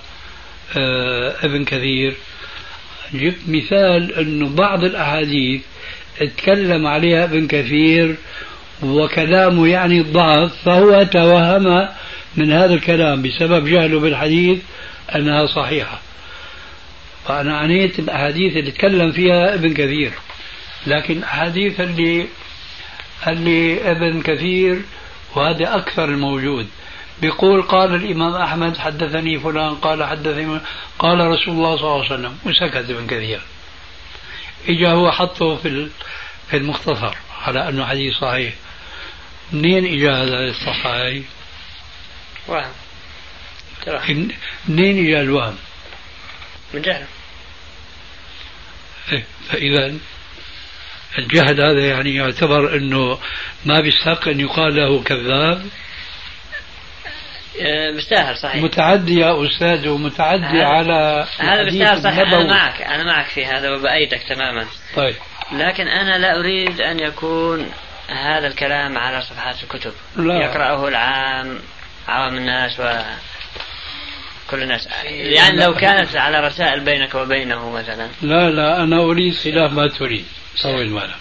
آه ابن كثير؟ جبت مثال أنه بعض الأحاديث اتكلم عليها ابن كثير وكلامه يعني الضعف فهو توهم من هذا الكلام بسبب جهله بالحديث أنها صحيحة. فأنا عنيت الأحاديث اللي تكلم فيها ابن كثير لكن الأحاديث اللي اللي ابن كثير وهذا أكثر الموجود. بيقول قال الإمام أحمد حدثني فلان قال حدثني قال رسول الله صلى الله عليه وسلم. وسكت ابن كثير. إجا هو حطه في في المختصر على أنه حديث صحيح. منين إجا هذا الصحيح؟ وهم. منين إجا الوهم؟ من جهل. إيه فإذا الجهل هذا يعني يعتبر أنه ما بيستحق أن يقال له كذاب. بيستاهل صحيح. متعدي يا أستاذ ومتعدي على هذا بيستاهل صحيح. أنا معك أنا معك في هذا وبأيدك تماما. طيب. لكن أنا لا أريد أن يكون هذا الكلام على صفحات الكتب. لا. يقرأه العام عوام الناس و كل الناس. يعني لو كانت على رسائل بينك وبينه مثلا. لا لا أنا أريد خلاف ما تريد. طول بالك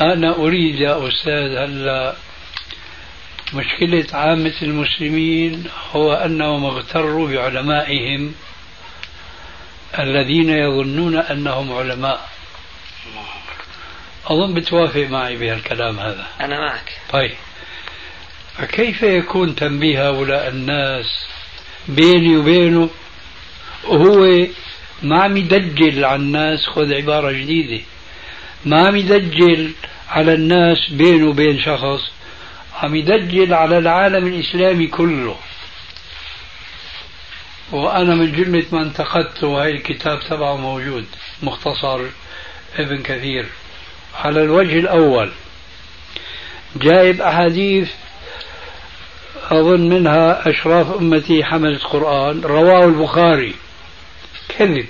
أنا أريد يا أستاذ هلا مشكلة عامة المسلمين هو أنهم اغتروا بعلمائهم الذين يظنون أنهم علماء. أظن بتوافق معي بهالكلام هذا. أنا معك. طيب. فكيف يكون تنبيه هؤلاء الناس بيني وبينه؟ وهو ما عم يدجل على الناس خذ عبارة جديدة. ما عم يدجل على الناس بينه وبين شخص عم يدجل على العالم الإسلامي كله. وأنا من جملة ما انتقدته وهي الكتاب تبعه موجود مختصر ابن كثير. على الوجه الأول. جايب أحاديث أظن منها أشراف أمتي حملة قرآن رواه البخاري. كذب.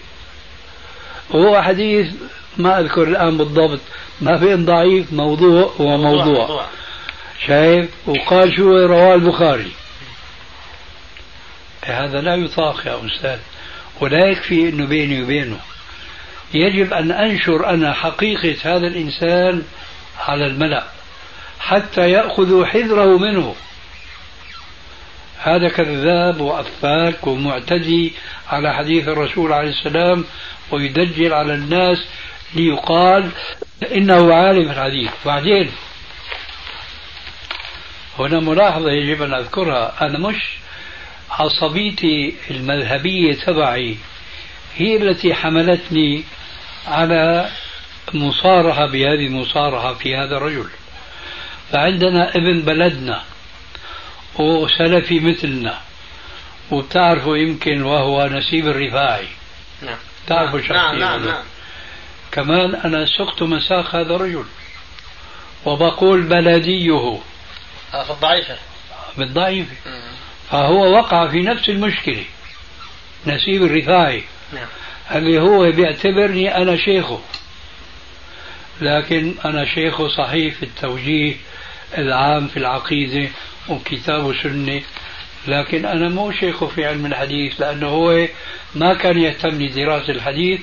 وهو حديث ما أذكر الآن بالضبط ما في ضعيف موضوع هو موضوع. شايف؟ وقال شو رواه البخاري. هذا لا يطاق يا أستاذ. ولا يكفي أنه بيني وبينه. يجب أن أنشر أنا حقيقة هذا الإنسان على الملأ حتى يأخذوا حذره منه. هذا كذاب وأفاك ومعتدي على حديث الرسول عليه السلام ويدجل على الناس ليقال إنه عالم الحديث. بعدين هنا ملاحظة يجب أن أذكرها. أنا مش عصبيتي المذهبية تبعي هي التي حملتني على مصارحة بهذه المصارحة في هذا الرجل. فعندنا ابن بلدنا وسلفي مثلنا وبتعرفوا يمكن وهو نسيب الرفاعي. نعم. تعرفوا نعم شخصية نعم, نعم. كمان أنا سقت مساق هذا الرجل وبقول بلديه. في الضعيفة بالضعيفة فهو وقع في نفس المشكلة نسيب الرفاعي. نعم. اللي هو بيعتبرني أنا شيخه. لكن أنا شيخه صحيح في التوجيه العام في العقيدة وكتاب وسنة. لكن أنا مو شيخه في علم الحديث لأنه هو ما كان يهتم لدراسة الحديث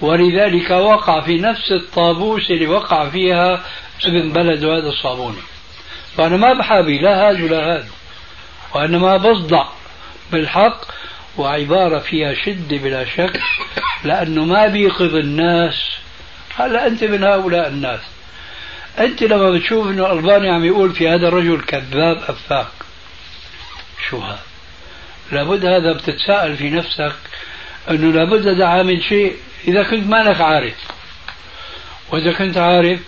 ولذلك وقع في نفس الطابوس اللي وقع فيها ابن بلد هذا الصابوني. فأنا ما بحابي لا هذا ولا هذا وإنما بصدع بالحق وعبارة فيها شدة بلا شك لأنه ما بيقظ الناس. هلا أنت من هؤلاء الناس. أنت لما بتشوف أنه الألباني عم يقول في هذا الرجل كذاب أفاك شو هذا؟ لابد هذا بتتساءل في نفسك أنه لابد هذا عامل شيء إذا كنت مانك عارف. وإذا كنت عارف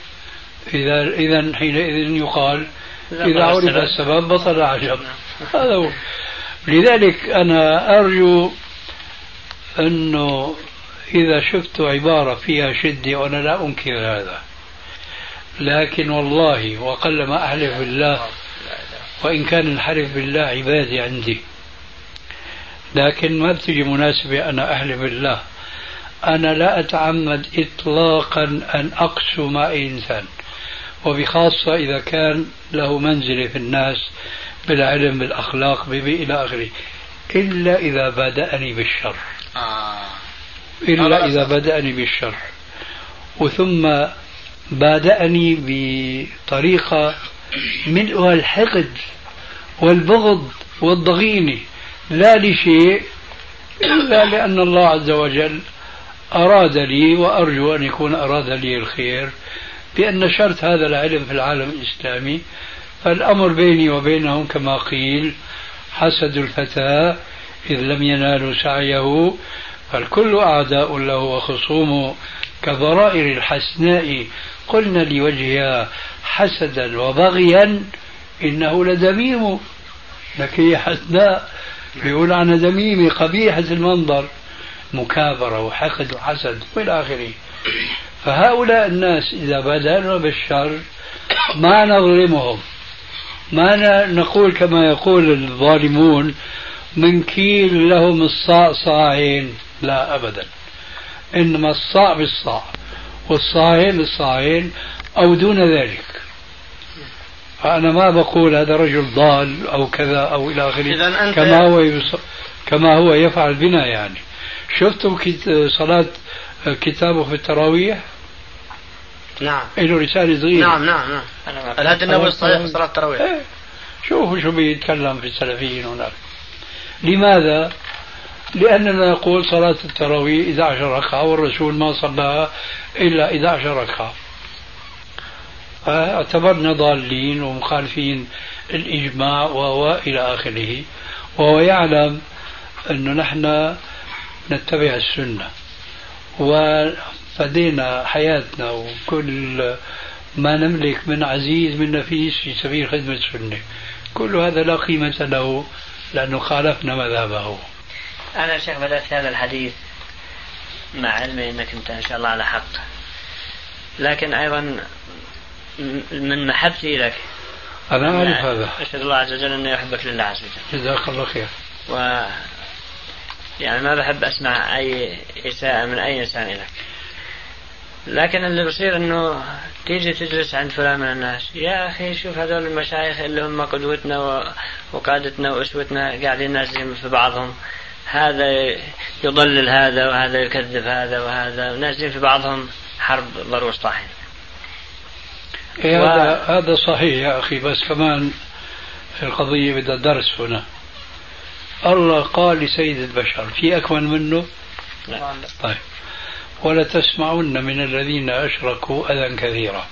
إذا إذا حينئذ يقال إذا عرف السبب بطل عجب. هذا هو. لذلك أنا أرجو أنه إذا شفت عبارة فيها شدة وأنا لا أنكر هذا. لكن والله وقل ما أحلف بالله وإن كان الحلف بالله عبادي عندي. لكن ما بتجي مناسبة أنا أحلف بالله. أنا لا أتعمد إطلاقا أن أقسو مع أي إنسان. وبخاصة إذا كان له منزلة في الناس بالعلم بالأخلاق إلى آخره. إلا إذا بدأني بالشر آه. إلا إذا بدأني بالشر وثم بادأني بطريقة ملؤها الحقد والبغض والضغينة. لا لشيء إلا لأن الله عز وجل أراد لي وأرجو أن يكون أراد لي الخير. بأن نشرت هذا العلم في العالم الإسلامي فالأمر بيني وبينهم كما قيل حسد الفتى إذ لم ينالوا سعيه فالكل أعداء له وخصومه كضرائر الحسناء. قلنا لوجهها حسدا وبغيا إنه لدميم. لكن هي حسناء بيقول عنها دميمة قبيحة المنظر مكابرة وحقد وحسد وإلى آخره فهؤلاء الناس إذا بدأنا بالشر ما نظلمهم. ما نقول كما يقول الظالمون؟ من كيل لهم الصاع صاعين. لا أبدا. إنما الصاع بالصاع والصاعين بالصاعين أو دون ذلك. فأنا ما بقول هذا رجل ضال أو كذا أو إلى آخره. كما هو يص... كما هو يفعل بنا يعني. شفتم صلاة كتابه في التراويح؟ نعم. له رسالة صغيرة. نعم نعم نعم. الهدي النبوي الصحيح في صلاة التراويح. إيه. شوفوا شو بيتكلم في السلفيين هناك. لماذا؟ لأننا نقول صلاة التراويح 11 ركعة والرسول ما صلاها إلا 11 ركعة. فاعتبرنا ضالين ومخالفين الإجماع وإلى آخره. وهو يعلم أنه نحن نتبع السنة. وفدينا حياتنا وكل ما نملك من عزيز من نفيس في سبيل خدمة السنة كل هذا لا قيمة له لأنه خالفنا مذهبه. أنا شيخ بدأت هذا الحديث مع علمي أنك أنت إن شاء الله على حق لكن أيضا من محبتي لك. أنا أعرف هذا. أشهد الله عز وجل أني أحبك لله عز وجل. جزاك الله خير. و يعني ما بحب أسمع أي إساءة من أي إنسان إليك. لكن اللي بصير إنه تيجي تجلس عند فلان من الناس يا أخي شوف هذول المشايخ اللي هم قدوتنا وقادتنا وأسوتنا قاعدين نازلين في بعضهم. هذا يضلل هذا وهذا يكذب هذا وهذا نازلين في بعضهم حرب ضروس طاحن إيه و... هذا هذا صحيح يا أخي بس كمان القضية بدها درس هنا. الله قال لسيد البشر في أكمل منه؟ لا. طيب. ولتسمعن من الذين أشركوا أذى كثيرا.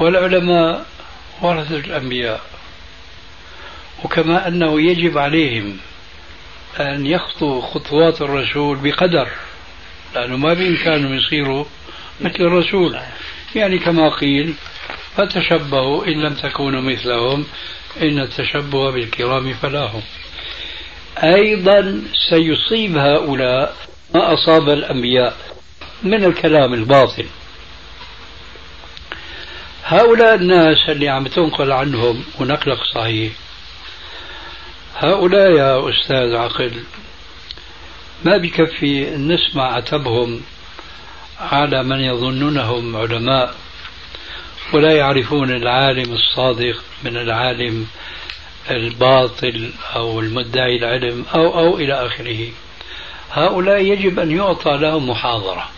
والعلماء ورثة الأنبياء وكما أنه يجب عليهم أن يخطوا خطوات الرسول بقدر لأنه ما بإمكانهم يصيروا مثل الرسول. يعني كما قيل فتشبهوا إن لم تكونوا مثلهم إن التشبه بالكرام فلاهم. أيضا سيصيب هؤلاء ما أصاب الأنبياء من الكلام الباطل. هؤلاء الناس اللي عم تنقل عنهم ونقلك صحيح هؤلاء يا أستاذ عقل ما بكفي نسمع عتبهم على من يظنونهم علماء ولا يعرفون العالم الصادق من العالم الباطل أو المدعي العلم أو أو إلى آخره. هؤلاء يجب أن يعطى لهم محاضرة.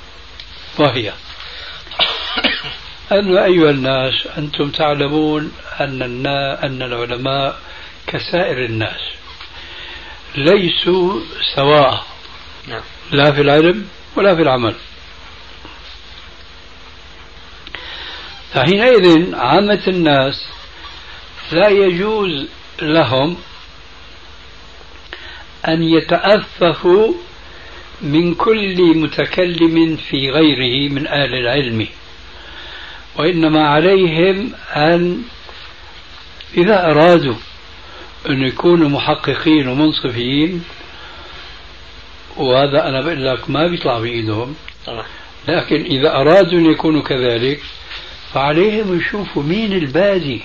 وهي أن أيها الناس أنتم تعلمون أن أن العلماء كسائر الناس. ليسوا سواء نعم. لا في العلم ولا في العمل. فحينئذ عامة الناس لا يجوز لهم أن يتأففوا من كل متكلم في غيره من أهل العلم وإنما عليهم أن إذا أرادوا أن يكونوا محققين ومنصفين وهذا أنا بقول لك ما بيطلع بإيدهم. لكن إذا أرادوا أن يكونوا كذلك فعليهم يشوفوا مين البادي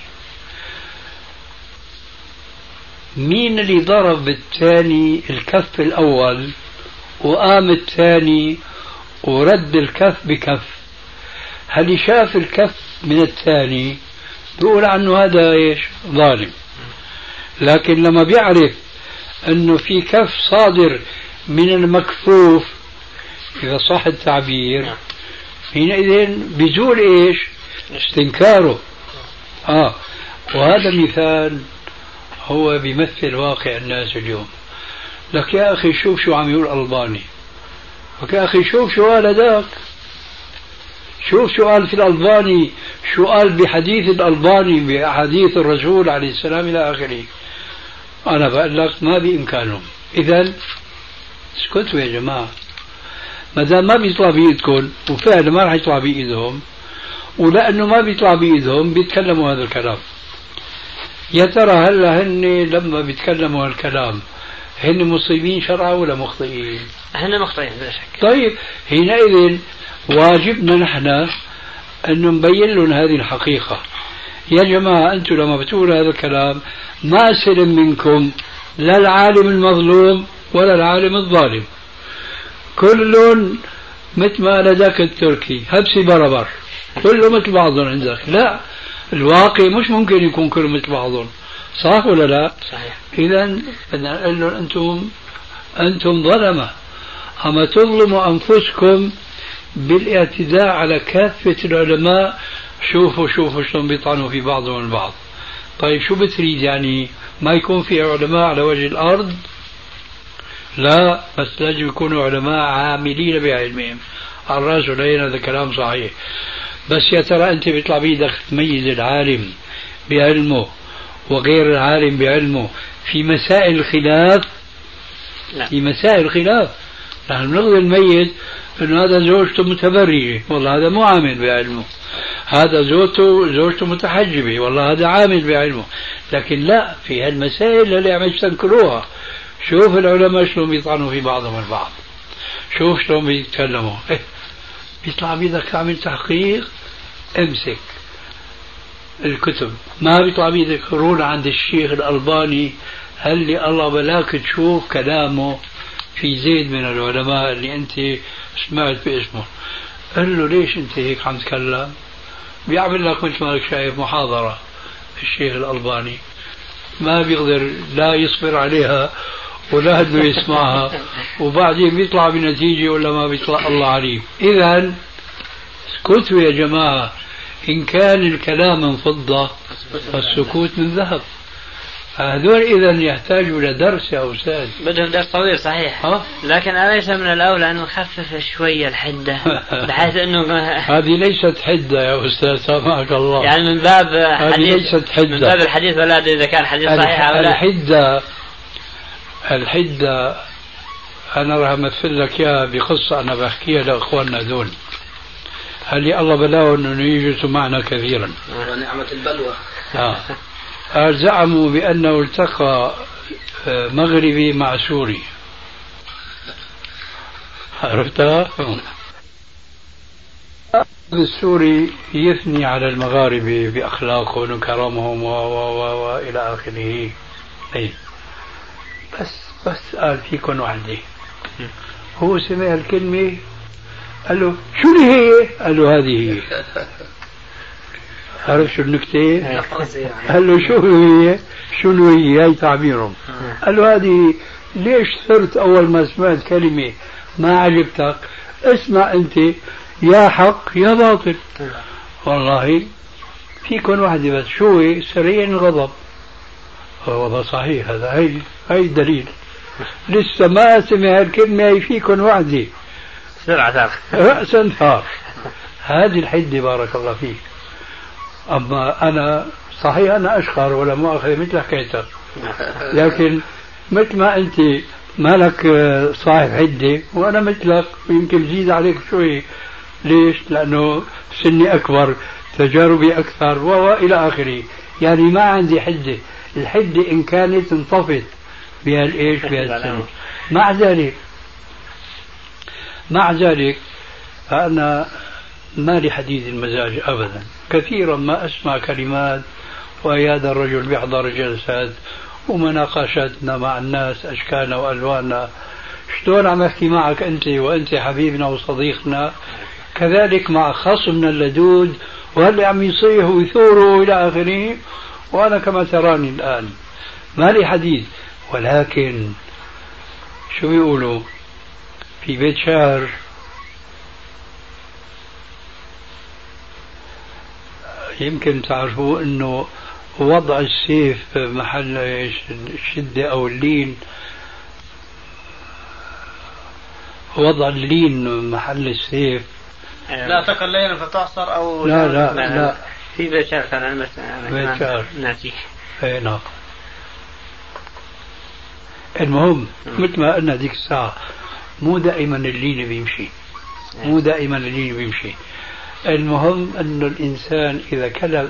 مين اللي ضرب الثاني الكف الأول. وقام الثاني ورد الكف بكف. هل شاف الكف من الثاني؟ بيقول عنه هذا إيش؟ ظالم. لكن لما بيعرف إنه في كف صادر من المكفوف إذا صح التعبير حينئذ بيزول إيش؟ استنكاره. آه. وهذا مثال هو بيمثل واقع الناس اليوم. لك يا أخي شوف شو عم يقول ألباني. لك يا أخي شوف شو قال هذاك شوف شو قال في الألباني. شو قال بحديث الألباني بحديث الرسول عليه السلام إلى آخره. أنا بقول لك ما بإمكانهم. إذا اسكتوا يا جماعة. ما دام ما بيطلع بإيدكم وفعلا ما راح يطلع بإيدهم ولأنه ما بيطلع بإيدهم بيتكلموا هذا الكلام. يا ترى هلا هن لما بيتكلموا هالكلام هن مصيبين شرعا ولا مخطئين؟ هن مخطئين بلا شك. طيب حينئذ واجبنا نحن أن نبين لهم هذه الحقيقة. يا جماعة أنتم لما بتقولوا هذا الكلام ما سلم منكم لا العالم المظلوم ولا العالم الظالم. كل مثل ما لديك التركي هبسي بربر. كله مثل بعضهم عندك. لا الواقع مش ممكن يكون كله مثل بعضهم. صح ولا لا؟ صحيح. إذا بدنا نقول لهم أنتم أنتم ظلمة أما تظلموا أنفسكم بالإعتداء على كافة العلماء شوفوا شوفوا شلون بيطعنوا في بعضهم البعض. طيب شو بتريد يعني؟ ما يكون في علماء على وجه الأرض؟ لا بس لازم يكونوا علماء عاملين بعلمهم. على الرأس والعين هذا كلام صحيح. بس يا ترى أنت بيطلع بيدك تميز العالم بعلمه. وغير العالم بعلمه. في مسائل الخلاف لا. في مسائل الخلاف نحن بنقدر نميز إنه هذا زوجته متبرجه والله هذا مو عامل بعلمه. هذا زوجته زوجته متحجبة. والله هذا عامل بعلمه. لكن لا في هالمسائل اللي عم يستنكروها. شوف العلماء شلون بيطعنوا في بعضهم البعض. شوف شلون بيتكلموا. إيه بيطلع بيدك تعمل تحقيق امسك. الكتب. ما بيطلع بيدك روح عند الشيخ الألباني هل لي الله بلاك تشوف كلامه في زيد من العلماء اللي أنت سمعت باسمه. قال له ليش أنت هيك عم تتكلم بيعمل لك مثل ما شايف محاضرة الشيخ الألباني. ما بيقدر لا يصبر عليها ولا بده يسمعها وبعدين بيطلع بنتيجة ولا ما بيطلع الله عليه. إذا اسكتوا يا جماعة إن كان الكلام من فضة فالسكوت من ذهب. هذول إذا يحتاجوا لدرس يا أستاذ. بدهم درس طويل صحيح. ها؟ لكن أليس من الأولى أن نخفف شوية الحدة؟ بحيث أنه هذه ليست حدة يا أستاذ سامحك الله. يعني من باب حديث ليست حدة. من باب الحديث ولا أدري إذا كان حديث صحيح أو لا. الحدة الحدة أنا راح أمثل لك إياها بقصة أنا بحكيها لإخواننا دول هل الله بلاهم أنه يجلسوا معنا كثيرا؟ ونعمة البلوى. آه. آه، زعموا بأنه التقى آه، مغربي مع سوري؟ عرفتها؟ السوري يثني على المغاربة بأخلاقهم وكرمهم و و و وإلى آخره. أي بس بس قال فيكم وحدة. هو سمع الكلمة قال له شو اللي هي؟ قال له هذه هي عرف شو النكتة؟ قال له شو هي؟ شنو هي؟ هي تعبيرهم قال له هذه ليش صرت أول ما سمعت كلمة ما عجبتك؟ اسمع أنت يا حق يا باطل والله فيكم وحدة بس شو هي؟ سريع الغضب والله صحيح هذا هي هي دليل لسه ما سمع الكلمة هي فيكم وحدة بسرعة رأسا ثار هذه الحدة بارك الله فيك. أما أنا صحيح أنا أشخر ولا مؤاخذة مثل حكيتك لكن مثل ما أنت مالك صاحب حدة وأنا مثلك ويمكن زيد عليك شوي. ليش؟ لأنه سني أكبر تجاربي أكثر وإلى آخره. يعني ما عندي حدة. الحدة إن كانت انطفت بهالإيش؟ بهالسنة مع ذلك مع ذلك فأنا ما لي حديد المزاج أبدا. كثيرا ما أسمع كلمات وهذا الرجل بيحضر جلسات ومناقشاتنا مع الناس أشكالنا وألواننا. شلون عم أحكي معك أنت وأنت حبيبنا وصديقنا؟ كذلك مع خصمنا اللدود وهل عم يصيح ويثور إلى آخره. وأنا كما تراني الآن ما لي حديث ولكن شو بيقولوا؟ في بيت شعر يمكن تعرفوا إنه وضع السيف محل الشدة أو اللين. وضع اللين محل السيف. لا تكن لينا فتعصر أو لا لا لا, لا. في بيت شعر كان بيت شعر ناسي. أي نعم. المهم مثل ما قلنا ذيك الساعة مو دائما اللين بيمشي مو دائما اللين بيمشي المهم أنه الإنسان إذا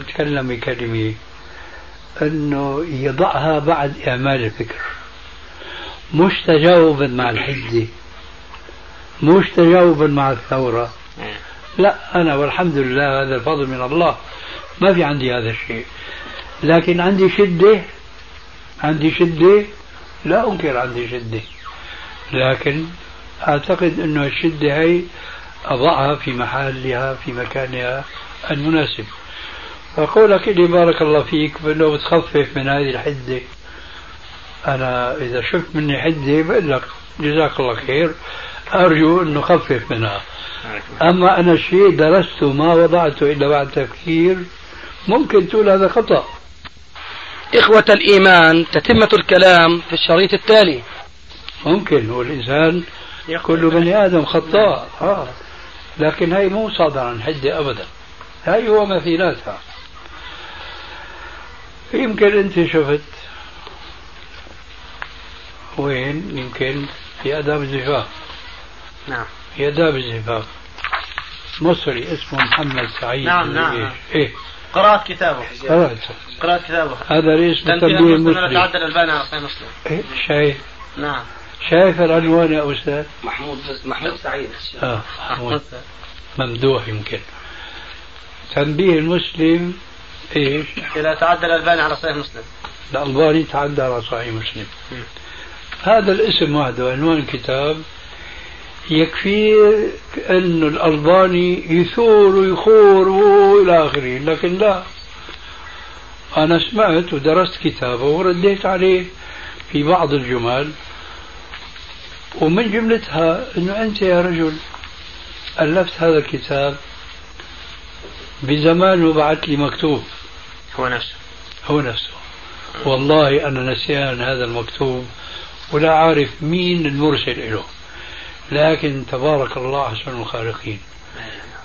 تكلم بكلمة أنه يضعها بعد إعمال الفكر. مش تجاوبا مع الحدة مش تجاوبا مع الثورة. لا أنا والحمد لله هذا الفضل من الله. ما في عندي هذا الشيء. لكن عندي شدة عندي شدة لا أنكر عندي شدة. لكن أعتقد أنه الشدة هي أضعها في محلها في مكانها المناسب. فقولك لي بارك الله فيك بأنه بتخفف من هذه الحدة. أنا إذا شفت مني حدة بقول لك جزاك الله خير أرجو أنه خفف منها. أما أنا شيء درسته ما وضعته إلا بعد تفكير ممكن تقول هذا خطأ. إخوة الإيمان تتمة الكلام في الشريط التالي. ممكن هو الإنسان كل بني آدم خطاء. آه. لكن هي مو صادرة عن حدة أبدا. هي هو مثيلاتها. يمكن أنت شفت وين؟ يمكن في آداب الزفاف. نعم. في آداب الزفاف. مصري اسمه محمد سعيد. نعم نعم إيه, إيه. قرأت كتابه. قرأت قرأت كتابه. هذا ليش تنبيه تنبيه المسلم. المسلم تعدل مسلم إيه شايف نعم. شايف العنوان يا أستاذ؟ محمود محمود سعيد. آه محمود. ممدوح يمكن. تنبيه المسلم إيش؟ إذا تعدل البان على صحيح مسلم. الألباني تعدى على صحيح مسلم. هذا الاسم وحده عنوان الكتاب. يكفي أن الألباني يثور ويخور وإلى آخره لكن لا. أنا سمعت ودرست كتابه ورديت عليه في بعض الجمل ومن جملتها أنه أنت يا رجل ألفت هذا الكتاب بزمان وبعث لي مكتوب. هو نفسه. هو نفسه. والله أنا نسيان هذا المكتوب ولا عارف مين المرسل له لكن تبارك الله أحسن الخالقين.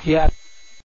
يعني